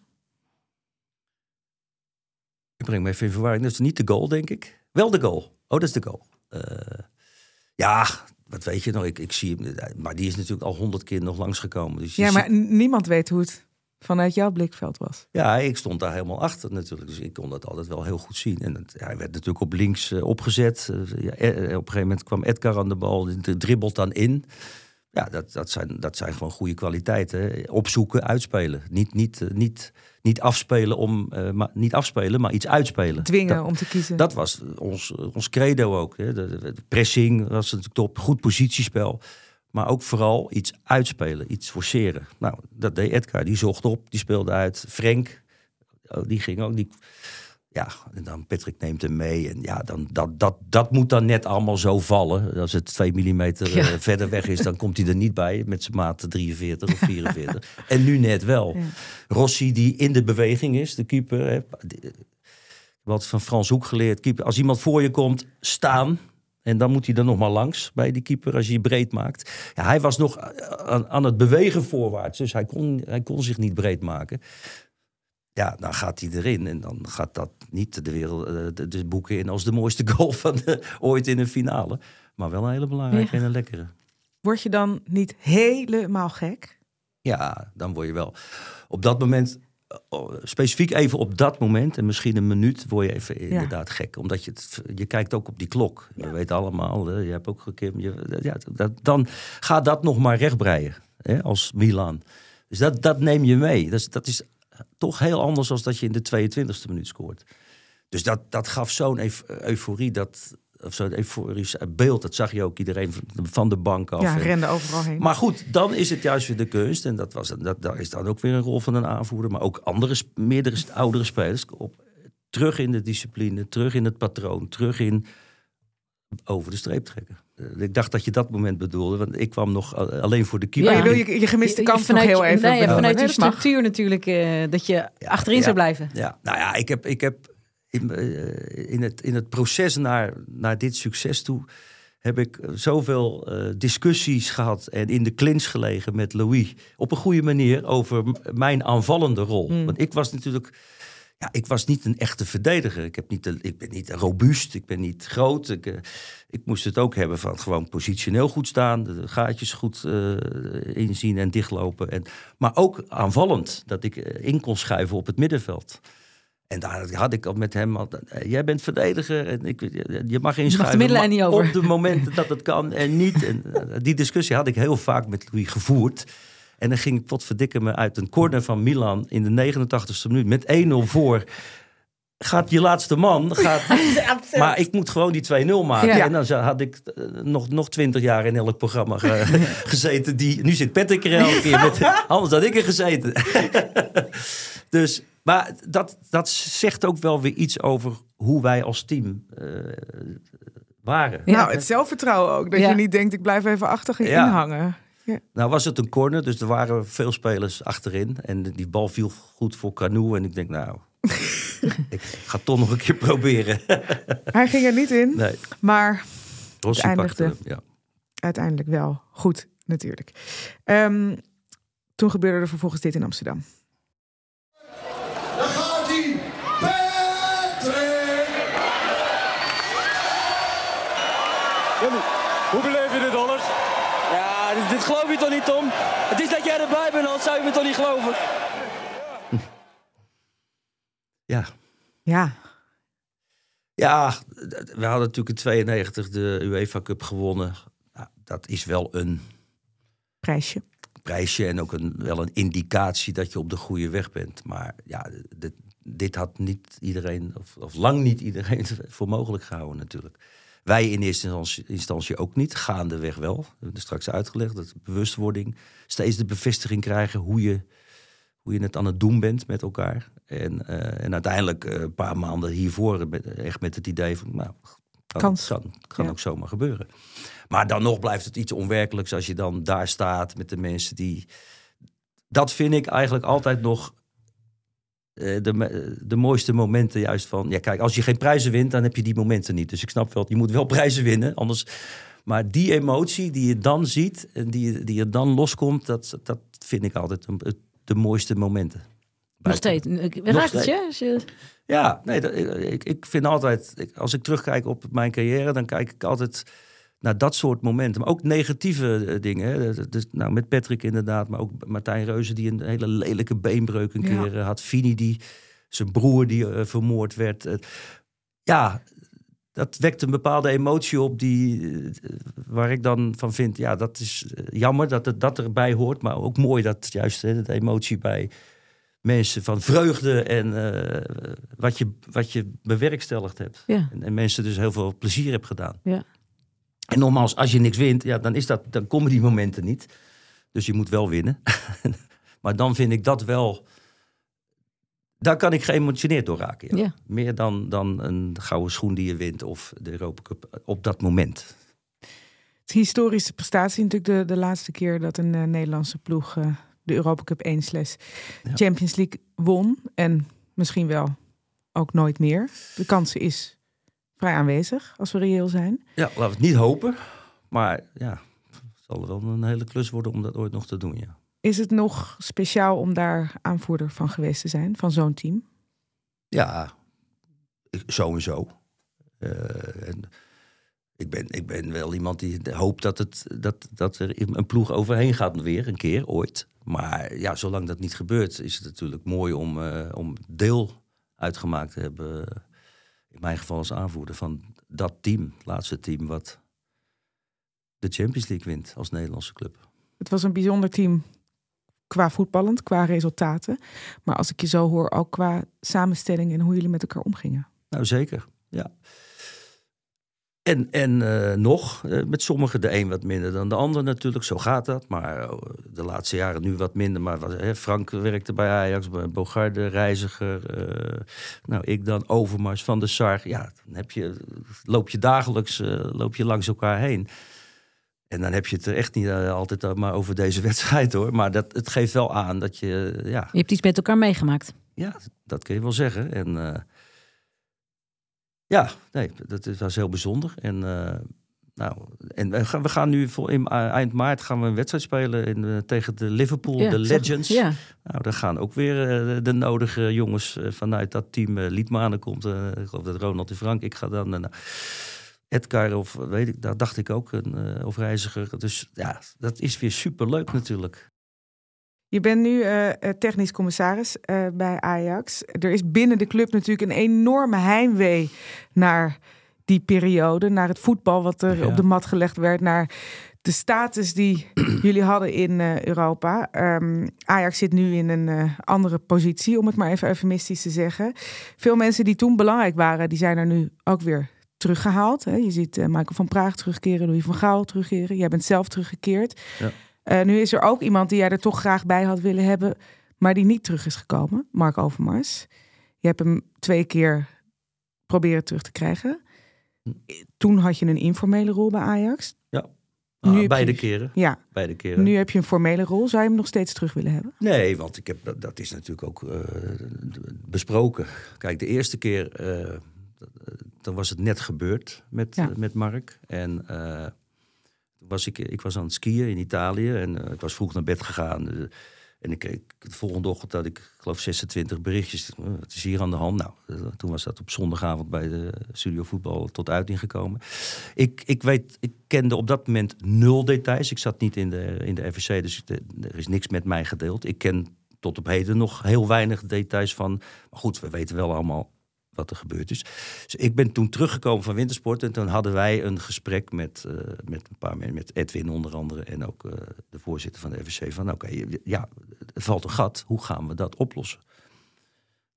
Ik breng me even in verwarring. Dat is niet de goal, denk ik. Wel de goal. Oh, dat is de goal. Eh, ja, wat weet je nog? Ik, ik zie hem. Maar die is natuurlijk al honderd keer nog langsgekomen. Dus Ja, maar niemand weet hoe het vanuit jouw blikveld was. Ja, ik stond daar helemaal achter natuurlijk. Dus ik kon dat altijd wel heel goed zien. En het, ja, hij werd natuurlijk op links eh, opgezet. Eh, ja, eh, op een gegeven moment kwam Edgar aan de bal. Die dribbelt dan in. Ja, dat, dat, zijn, dat zijn gewoon goede kwaliteiten. Opzoeken, uitspelen. Niet, niet, eh, niet, niet, afspelen, om, eh, maar, niet afspelen, maar iets uitspelen. Dwingen Dat- om te kiezen. dat was ons, ons credo ook. Hè. De, de- de pressing was natuurlijk top, goed positiespel. Maar ook vooral iets uitspelen, iets forceren. Nou, dat deed Edgar. Die zocht op, die speelde uit. Frank, oh, die ging ook. Die, Ja, en dan Patrick neemt hem mee. En ja, dan, dat, dat, dat moet dan net allemaal zo vallen. Als het 2 millimeter Ja. eh, verder weg is, dan komt hij er niet bij. Met zijn maat 43 of 44. en nu net wel. Rossi die in de beweging is, de keeper. Hè, wat van Frans Hoek geleerd. Keeper, als iemand voor je komt, staan. En dan moet hij er nog maar langs bij die keeper als je je breed maakt. Ja, hij was nog aan, aan het bewegen voorwaarts. Dus hij kon, hij kon zich niet breed maken. Ja, dan gaat hij erin. En dan gaat dat niet de, wereld, eh, de, de boeken in als de mooiste goal van de- ooit in een finale. Maar wel een hele belangrijke Ja. en een lekkere. Word je dan niet helemaal gek? Ja, dan word je wel. Op dat moment, eh, oh, specifiek even op dat moment, en misschien een minuut, word je even inderdaad gek. Omdat je, het, je kijkt ook op die klok. Je weet allemaal, hè, je hebt ook gekend. Je, ja, dat, dan gaat dat nog maar rechtbreien, hè, als Milan. Dus dat, dat neem je mee. Dat is, dat is toch heel anders dan dat je in de 22e minuut scoort. Dus dat, dat gaf zo'n euf- euforie, dat, of zo'n euforisch beeld. Dat zag je ook iedereen van- de bank af. Ja, En- rende overal heen. maar goed, dan is het juist weer de kunst. En dat, was, dat, daar is dan ook weer een rol van een aanvoerder. Maar ook andere, meerdere oudere spelers. Op, terug in de discipline, terug in het patroon, terug in over de streep trekken. Eh, Ik dacht dat je dat moment bedoelde, want ik kwam nog alleen voor de keeper. Maar je wil je, je gemiste kans nog vanuit, heel je- even nee, benoemen. vanuit mag. structuur natuurlijk, eh, dat je achterin ja. zou blijven. Ja, nou ja, ik heb, ik heb in, eh, in, het, in het proces naar, naar dit succes toe... heb ik eh, zoveel eh, discussies gehad en in de clinch gelegen met Louis... op een goede manier over mijn aanvallende rol. Hmm. Want ik was natuurlijk... Ja, ik was niet een echte verdediger. Ik, heb niet de, ik ben niet robuust, ik ben niet groot. Ik, eh, ik moest het ook hebben van gewoon positioneel goed staan... de gaatjes goed eh, inzien en dichtlopen. En, maar ook aanvallend, dat ik eh, in kon schuiven op het middenveld. En daar had ik al met hem al, jij bent verdediger en ik, je mag inschuiven. er maar niet over. Op de momenten dat het kan en niet. En die discussie had ik heel vaak met Louis gevoerd. En dan ging potverdikke me uit een corner van Milan in de 89ste minuut met 1-0 voor. Gaat je laatste man. Gaat, maar ik moet gewoon die 2-0 maken. Ja. En dan zou- had ik eh, nog, nog 20 jaar in elk programma ge- gezeten. Die, nu zit Patrick er elke keer met. Anders had ik er gezeten. dus, maar dat, dat zegt ook wel weer iets over hoe wij als team eh, waren. Nou, het zelfvertrouwen ook. Dat Ja. je niet denkt, ik blijf even achter je Ja. inhangen. Ja. Nou was het een corner, dus er waren veel spelers achterin. En die bal viel goed voor Canoe. En ik denk, nou, ik ga het toch nog een keer proberen. Hij ging er niet in, nee, maar Rossi eindigde. hem. Ja. uiteindelijk wel goed, natuurlijk. Ehm, toen gebeurde er vervolgens dit in Amsterdam. Dit, geloof je toch niet, Tom? Het is dat jij erbij bent, anders zou je me toch niet geloven? ja. Ja, Ja, we hadden natuurlijk in 92 de UEFA Cup gewonnen. Nou, dat is wel een prijsje. prijsje en ook een, wel een indicatie dat je op de goede weg bent. Maar ja, dit, dit had niet iedereen, of, of lang niet iedereen, voor mogelijk gehouden natuurlijk. Wij in eerste instantie, ook niet, gaandeweg wel. We hebben straks uitgelegd, dat bewustwording, steeds de bevestiging krijgen hoe je, hoe je het aan het doen bent met elkaar. En, eh, en uiteindelijk eh, een paar maanden hiervoor echt met het idee van, nou, kan, Kans. kan, kan Ja. ook zomaar gebeuren. Maar dan nog blijft het iets onwerkelijks als je dan daar staat met de mensen die. Dat vind ik eigenlijk altijd nog de, me- de mooiste momenten juist van... Ja, kijk, als je geen prijzen wint, dan heb je die momenten niet. Dus ik snap wel, je moet wel prijzen winnen, anders... Maar die emotie die je dan ziet en die, die er dan loskomt... dat, dat vind ik altijd het- de mooiste momenten. Nog steeds. Raakt het je? Ja, nee, dat, ik, ik vind altijd, ik- als ik terugkijk op mijn carrière, dan kijk ik altijd dat soort momenten. Maar ook negatieve eh, dingen. Dus, nou, met Patrick inderdaad, maar ook Martijn Reuzen die een hele lelijke beenbreuk een keer eh, had. Fini die, zijn broer die eh, vermoord werd. Ja, dat wekt een bepaalde emotie op die, waar ik dan van vind, ja, dat is jammer dat het dat erbij hoort. Maar ook mooi dat juist hè, de emotie bij mensen van vreugde en wat, je, wat je bewerkstelligd hebt. Ja. En, en mensen dus heel veel plezier hebt gedaan. Ja. En nogmaals, als je niks wint, ja, dan, is dat, dan komen die momenten niet. Dus je moet wel winnen. maar dan vind ik dat wel Daar kan ik geëmotioneerd door raken. Ja. Ja. Meer dan, dan een gouden schoen die je wint of de Europa Cup op dat moment. Het is een historische prestatie. Natuurlijk de, de laatste keer dat een eh, Nederlandse ploeg eh, de Europa Cup 1 slash Champions League won. En misschien wel ook nooit meer. De kans is vrij aanwezig, als we reëel zijn. Ja, laten we het niet hopen. Maar ja, het zal wel een hele klus worden om dat ooit nog te doen. Ja. Is het nog speciaal om daar aanvoerder van geweest te zijn, van zo'n team? Ja, sowieso. Eh, en ik, ben, ik ben wel iemand die hoopt dat, het, dat, dat er een ploeg overheen gaat weer, een keer, ooit. Maar ja, zolang dat niet gebeurt, is het natuurlijk mooi om, eh, om deel uitgemaakt te hebben. In mijn geval als aanvoerder van dat team, het laatste team wat de Champions League wint als Nederlandse club. Het was een bijzonder team qua voetballend, qua resultaten. Maar als ik je zo hoor, ook qua samenstelling en hoe jullie met elkaar omgingen. Nou, zeker. Ja. En, en eh, nog, eh, met sommigen de een wat minder dan de ander natuurlijk. Zo gaat dat. Maar eh, de laatste jaren nu wat minder. Maar hè, Frank werkte bij Ajax, bij Bogarde, Reiziger. nou, ik dan, Overmars, Van der Sar. Ja, dan heb je, loop je dagelijks loop je langs elkaar heen. En dan heb je het er echt niet altijd maar over deze wedstrijd hoor. Maar dat, het geeft wel aan dat je, ja, Je hebt iets met elkaar meegemaakt. ja, dat kun je wel zeggen. En ja, nee, dat is- was heel bijzonder. En, eh, nou, en we, gaan, we gaan nu voor in, eh, eind maart gaan we een wedstrijd spelen in, eh, tegen de Liverpool, Ja, de zeg- Legends. ja. Nou, daar gaan ook weer de nodige jongens vanuit dat team. Liedmanen komt, ik geloof dat Ronald de Frank, ik ga dan... Edgar of weet ik, daar dacht ik ook, een, of reiziger. Dus ja, dat is weer superleuk natuurlijk. Je bent nu eh, eh, technisch commissaris eh, bij Ajax. Er is binnen de club natuurlijk een enorme heimwee naar die periode. Naar het voetbal wat er Ja. op de mat gelegd werd. Naar de status die jullie hadden in Europa. Ehm, Ajax zit nu in een andere positie, om het maar even eufemistisch te zeggen. Veel mensen die toen belangrijk waren, die zijn er nu ook weer teruggehaald. Hè. Je ziet eh, Michael van Praag terugkeren, Louis van Gaal terugkeren. Jij bent zelf teruggekeerd. Ja. Eh, nu is er ook iemand die jij er toch graag bij had willen hebben, maar die niet terug is gekomen. Mark Overmars. Je hebt hem twee keer proberen terug te krijgen. Toen had je een informele rol bij Ajax. Ja, Nu Ah, je- beide keren. Ja. Beide keren. Nu heb je een formele rol. Zou je hem nog steeds terug willen hebben? Nee, want ik heb, dat, dat is natuurlijk ook eh, besproken. Kijk, de eerste keer, eh, dan was het net gebeurd met, Ja. met Mark. En was ik, ik was aan het skiën in Italië en eh, ik was vroeg naar bed gegaan. eh, en ik kreeg de volgende ochtend dat ik, geloof 26 berichtjes. eh, Wat is hier aan de hand? Nou, eh, toen was dat op zondagavond bij de studio voetbal tot uiting gekomen. Ik, ik weet, ik kende op dat moment nul details. Ik zat niet in de, in de FVC, dus er is niks met mij gedeeld. Ik ken tot op heden nog heel weinig details van. Maar goed, we weten wel allemaal wat er gebeurd is. Dus ik ben toen teruggekomen van wintersport en toen hadden wij een gesprek met, eh, met een paar mensen, met Edwin onder andere en ook eh, de voorzitter van de FVC van oké, ja, het valt een gat, hoe gaan we dat oplossen?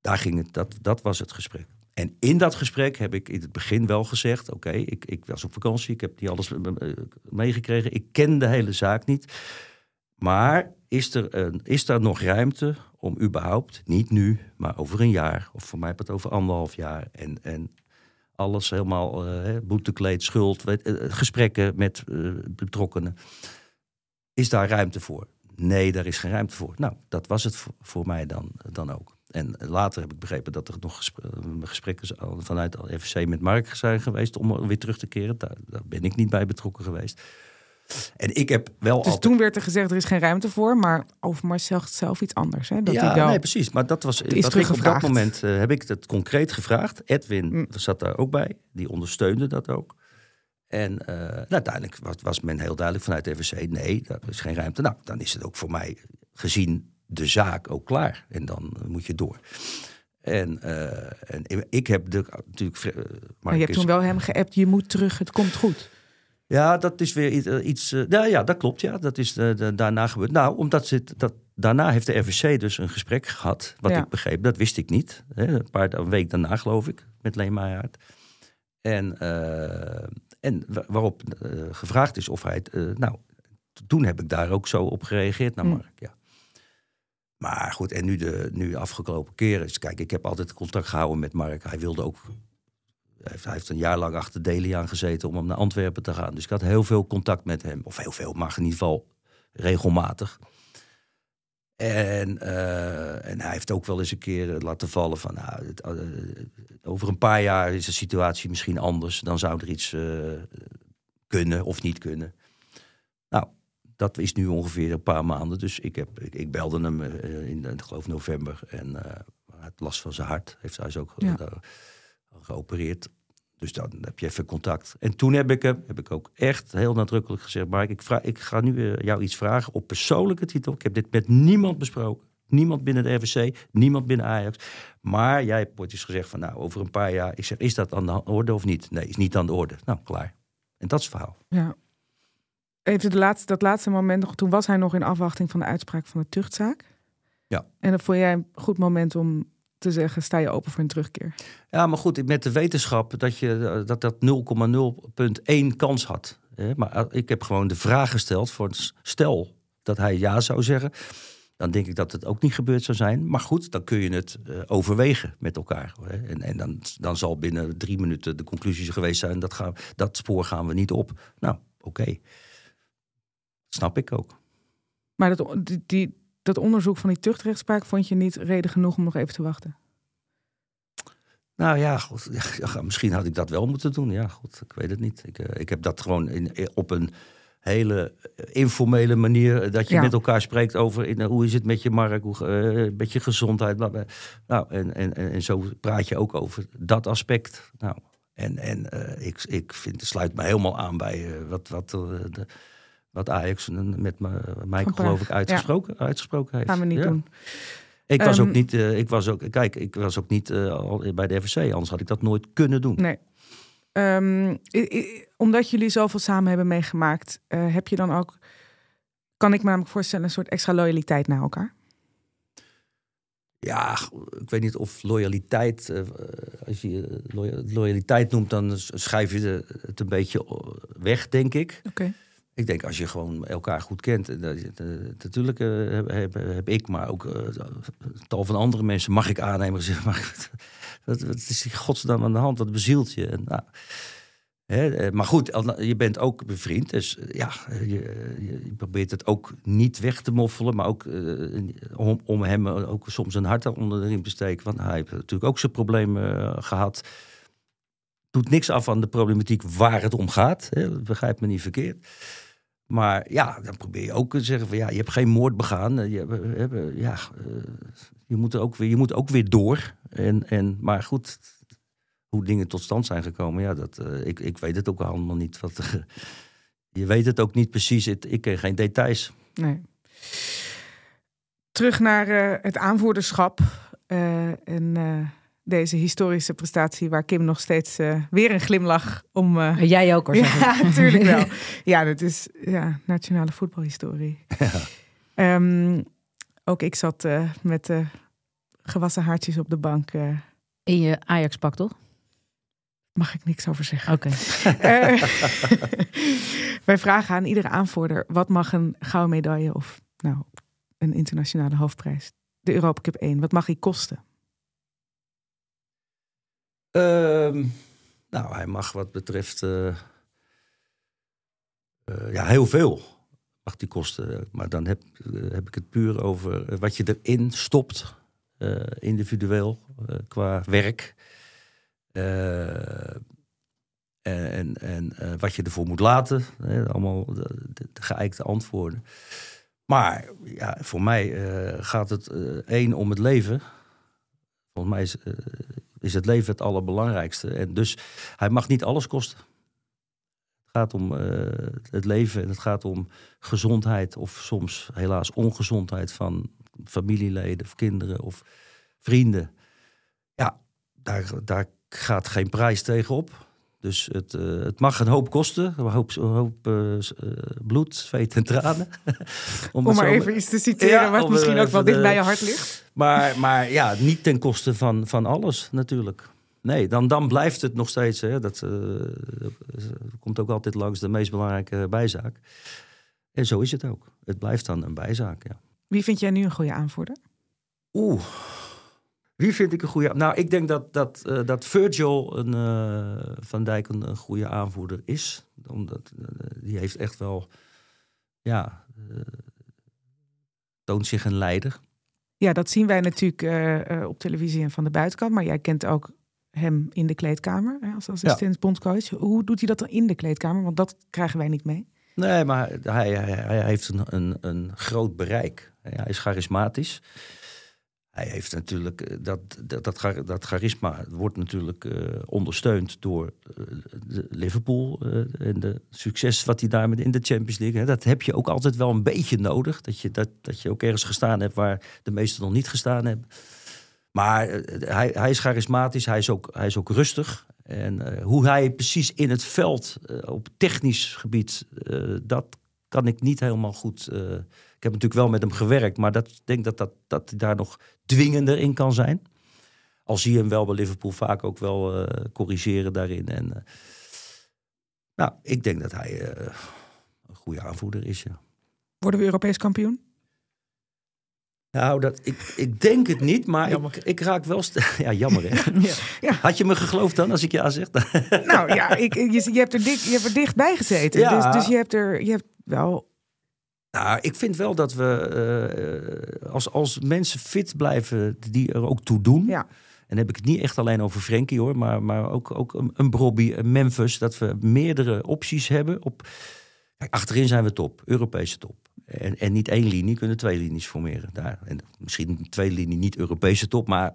Daar ging het, dat, dat was het gesprek. En in dat gesprek heb ik in het begin wel gezegd: Oké, ik, ik was op vakantie, ik heb niet alles eh, meegekregen, ik ken de hele zaak niet. Maar is er, een, is er nog ruimte om überhaupt, niet nu, maar over een jaar, of voor mij het over anderhalf jaar, en, en alles helemaal eh, boetekleed, schuld, weet, eh, gesprekken met eh, betrokkenen. Is daar ruimte voor? Nee, daar is geen ruimte voor. Nou, dat was het voor, mij dan, dan ook. En later heb ik begrepen dat er nog gespre- eh, gesprekken vanuit de met Mark zijn geweest om weer terug te keren. Daar, daar ben ik niet bij betrokken geweest. En ik heb wel Dus altijd... toen werd er gezegd, er is geen ruimte voor. Maar Overmars zegt zelf iets anders. Hè? Dat ja, hij wel... nee, precies. Maar dat was dat ik op dat moment eh, heb ik het concreet gevraagd. Edwin Mm. zat daar ook bij, die ondersteunde dat ook. En eh, nou, uiteindelijk was, was men heel duidelijk vanuit de FVC: nee, daar is geen ruimte. Nou, dan is het ook voor mij gezien de zaak ook klaar. En dan moet je door. En, eh, en ik heb de, natuurlijk. Maar je hebt toen wel hem geappt, je moet terug, het komt goed. Ja, dat is weer iets. eh, iets eh, ja, ja, dat klopt. Ja, dat is eh, de- daarna gebeurd. Nou, omdat ze, dat, daarna heeft de RVC dus een gesprek gehad. Wat Ja. ik begreep, dat wist ik niet. Hè, een paar een week daarna, geloof ik, met Leen. En, en wa- waarop gevraagd is of hij nou, toen heb ik daar ook zo op gereageerd naar Mm. Mark. Ja. Maar goed, en nu de nu afgelopen keren. is- Kijk, ik heb altijd contact gehouden met Mark. Hij wilde ook. Hij heeft, een jaar lang achter Deliaan gezeten om hem naar Antwerpen te gaan. Dus ik had heel veel contact met hem. Of heel veel, maar in ieder geval regelmatig. En, eh, en hij heeft ook wel eens een keer laten vallen van... Nou, het, eh, over een paar jaar is de situatie misschien anders. Dan zou er iets eh, kunnen of niet kunnen. Nou, dat is nu ongeveer een paar maanden. Dus ik, heb, ik, ik belde hem in, ik geloof november. En had last van zijn hart. Heeft hij is ook Ja. geopereerd. Dus dan heb je even contact. En toen heb ik hem, heb ik ook echt heel nadrukkelijk gezegd... Mark, ik, vraag, ik ga nu eh, jou iets vragen op persoonlijke titel. Ik heb dit met niemand besproken. Niemand binnen de RVC, niemand binnen Ajax. Maar jij hebt ooit eens gezegd van... nou, over een paar jaar... Ik zeg, is dat aan de orde of niet? Nee, is niet aan de orde. Nou, klaar. En dat is het verhaal. Ja. Even de laatste, dat laatste moment nog. Toen was hij nog in afwachting van de uitspraak van de tuchtzaak. Ja. En dat vond jij een goed moment om te zeggen: sta je open voor een terugkeer? Ja, maar goed, met de wetenschap dat je dat, dat 0,0.1 kans had. Hè? Maar eh, ik heb gewoon de vraag gesteld voor het stel dat hij ja zou zeggen. Dan denk ik dat het ook niet gebeurd zou zijn. Maar goed, dan kun je het eh, overwegen met elkaar. Hè? En, en dan, dan zal binnen drie minuten de conclusie geweest zijn... dat, gaan, dat spoor gaan we niet op. Nou, oké. Snap ik ook. Maar dat, die, dat onderzoek van die tuchtrechtspraak vond je niet reden genoeg om nog even te wachten? Nou ja, goed, ja, misschien had ik dat wel moeten doen. Ja, goed, ik weet het niet. Ik, eh, ik heb dat gewoon in, in- op een hele informele manier... eh, dat je Ja. met elkaar spreekt over in, eh, hoe is het met je markt, hoe, eh, met je gezondheid. Bla, bla. Nou, en, en, en, zo praat je ook over dat aspect. Nou, en, en eh, ik, ik vind, het sluit me helemaal aan bij eh, wat, wat, eh, de, wat Ajax met Praag, geloof ik ja. uitgesproken, uitgesproken heeft. Gaan we niet Ja. doen. Ik was Ehm, ook niet, eh, ik was ook, kijk, ik was ook niet eh, al bij de FVC, anders had ik dat nooit kunnen doen. Nee. Ehm, omdat jullie zoveel samen hebben meegemaakt, eh, heb je dan ook, kan ik me namelijk voorstellen, een soort extra loyaliteit naar elkaar? Ja, ik weet niet of loyaliteit, als je loya- loyaliteit noemt, dan schrijf je het een beetje weg, denk ik. Oké. Ik denk als je gewoon elkaar goed kent, eh, dat- natuurlijk eh, heb, heb, ik, maar ook eh, tal van andere mensen mag ik aannemen. Zeg maar, wat, is die godsnaam aan de hand? Wat bezielt je? En, nou, hè, maar goed, je bent ook bevriend, dus ja, je, je, probeert het ook niet weg te moffelen, maar ook om, hem ook soms een hart onder de riem te steken. Want hij heeft natuurlijk ook zijn problemen eh, gehad doet niks af aan de problematiek waar het om gaat. Hè, begrijp me niet verkeerd. Maar ja, dan probeer je ook te zeggen van ja, je hebt geen moord begaan. Eh, Je, eh, ja, eh, je, moet ook weer, je moet ook weer door. En, en, maar goed, hoe dingen tot stand zijn gekomen, ja, dat, ik, ik weet het ook allemaal niet. Wat, je weet het ook niet precies. Ik ken geen details. Nee. Terug naar het aanvoerderschap en deze historische prestatie waar Kim nog steeds eh, weer een glimlach om... eh, Jij ook hoor. Ja, natuurlijk wel. Ja, dat is ja, nationale voetbalhistorie. Ehm, ook ik zat eh, met eh, gewassen haartjes op de bank. In je Ajax-pak, toch? mag ik niks over zeggen. Oké. Eh, wij vragen aan iedere aanvoerder: wat mag een gouden medaille of nou, een internationale hoofdprijs, de Europa Cup 1, wat mag die kosten? Ehm, nou, hij mag wat betreft. eh, eh, ja, heel veel mag die kosten. Maar dan heb, eh, heb ik het puur over wat je erin stopt, individueel, qua werk. En en wat je ervoor moet laten. Hè, allemaal de, de, antwoorden. Maar ja, voor mij gaat het één om het leven. Volgens mij is, is het leven het allerbelangrijkste. En dus hij mag niet alles kosten. Het gaat om eh, het leven en het gaat om gezondheid of soms helaas ongezondheid van familieleden of kinderen of vrienden. Ja, daar, daar gaat geen prijs tegenop. Dus het, eh, het mag een hoop kosten. Een hoop, een hoop eh, eh, bloed, zweet en tranen. Om, maar even iets te citeren Ja, wat misschien ook wel dicht de- bij je hart ligt. maar, maar ja, niet ten koste van, van alles natuurlijk. Nee, dan, dan blijft het nog steeds. Hè, dat komt ook altijd langs de meest belangrijke bijzaak. En zo is het ook. Het blijft dan een bijzaak, ja. Wie vind jij nu een goede aanvoerder? Oeh. Wie vind ik een goede... Nou, ik denk dat, dat, eh, dat Virgil een, eh, van Dijk een, een goede aanvoerder is. Omdat eh, die heeft echt wel... Ja, toont zich een leider. Ja, dat zien wij natuurlijk op televisie en van de buitenkant. Maar jij kent ook hem in de kleedkamer hè, als assistent bondscoach. Hoe doet hij dat dan in de kleedkamer? Want dat krijgen wij niet mee. Nee, maar hij, hij, hij heeft een, een, een groot bereik. Ja, hij is charismatisch. Hij heeft natuurlijk eh, dat, dat, dat, char- dat charisma wordt natuurlijk eh, ondersteund door eh, de Liverpool en de succes wat hij daar met in de Champions League. Hè, dat heb je ook altijd wel een beetje nodig. Dat je, dat, dat je ook ergens gestaan hebt waar de meesten nog niet gestaan hebben. Maar hij, hij is charismatisch, hij is ook, hij is ook rustig. En hoe hij precies in het veld op technisch gebied, dat kan ik niet helemaal goed. Ik heb natuurlijk wel met hem gewerkt, maar dat, ik denk dat, dat, dat hij daar nog dwingender in kan zijn. Al zie je hem wel bij Liverpool vaak ook wel eh, corrigeren daarin. En, eh, nou, ik denk dat hij eh, een goede aanvoerder is, ja. Worden we Europees kampioen? Nou, dat, ik, ik denk het niet, maar ik, ik raak wel... Ja, jammer hè? Had je me geloofd dan als ik ja zeg? Nou ja, ik, je, je, hebt er dik, je hebt er dichtbij gezeten. Ja. Dus, dus je hebt er je hebt wel. Nou, ik vind wel dat we eh, als, als mensen fit blijven die er ook toe doen. Ja. En dan heb ik het niet echt alleen over Frenkie hoor, maar, maar ook, ook een, een Brobby, een Memphis. Dat we meerdere opties hebben. Op, kijk, achterin zijn we top, Europese top. En, en niet één linie, kunnen twee linies formeren. Daar. En misschien twee linie niet Europese top, maar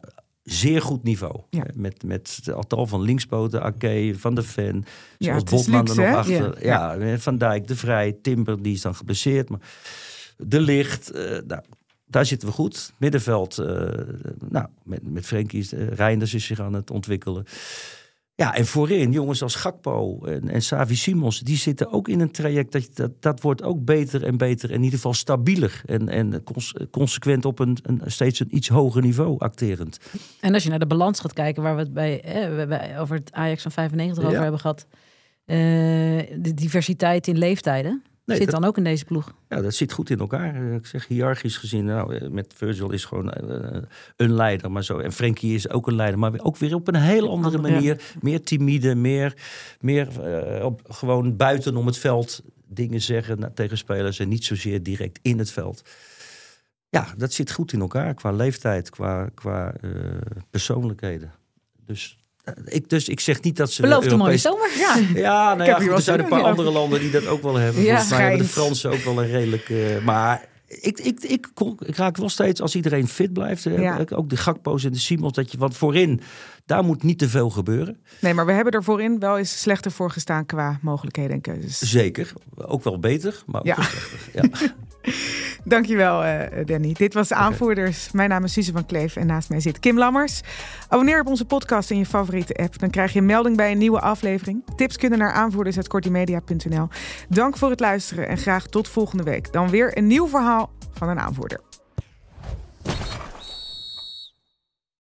zeer goed niveau. Ja. Met, met het tal van linkspoten, Ake, Van der Ven, Ja, zoals Botman luxe, er nog hè? achter. Ja. Van Dijk, De Vrij, Timber, die is dan geblesseerd. Maar De Licht, eh, nou, daar zitten we goed. Middenveld, eh, nou, met, met Frenkie, uh, Reinders is zich aan het ontwikkelen. Ja, en voorin, jongens als Gakpo en, en Savi Simons, die zitten ook in een traject dat, dat, dat wordt ook beter en beter. In ieder geval stabieler en, en cons- consequent op een, een steeds een iets hoger niveau acterend. En als je naar de balans gaat kijken, waar we het bij, eh, over het Ajax van 95 over hebben gehad. eh, de diversiteit in leeftijden Nee, zit dat- dan ook in deze ploeg. Ja, dat zit goed in elkaar. Eh, Ik zeg hiërarchisch gezien, nou, eh, met Virgil is gewoon eh, een leider, maar zo. En Frenkie is ook een leider, maar ook weer op een heel andere manier. Meer timide, meer, meer op, gewoon buiten om het veld dingen zeggen tegen spelers en niet zozeer direct in het veld. Ja, dat zit goed in elkaar qua leeftijd, qua, qua persoonlijkheden. Dus, ik, dus ik zeg niet dat ze. Belooft een mooie Europees- zomer. Ja. ja, nou ja, goed, er zijn een paar andere landen die dat ook wel hebben. Ja, Volgens mij hebben de. Fransen ook wel een redelijk... eh, maar ik, ik, ik, ik raak wel steeds, als iedereen fit blijft... eh, Ja. ook de Gakpo's en de Simons, dat je... Want voorin, daar moet niet te veel gebeuren. Nee, maar we hebben er voorin wel eens slechter voor gestaan qua mogelijkheden en keuzes. Zeker. Ook wel beter, maar ook Ja. wel slechter. Ja. Dankjewel, eh Danny. Dit was Aanvoerders. Mijn naam is Suze van Kleef en naast mij zit Kim Lammers. Abonneer op onze podcast in je favoriete app. Dan krijg je een melding bij een nieuwe aflevering. Tips kunnen naar aanvoerders.kortimedia.nl. Dank voor het luisteren en graag tot volgende week. Dan weer een nieuw verhaal van een aanvoerder.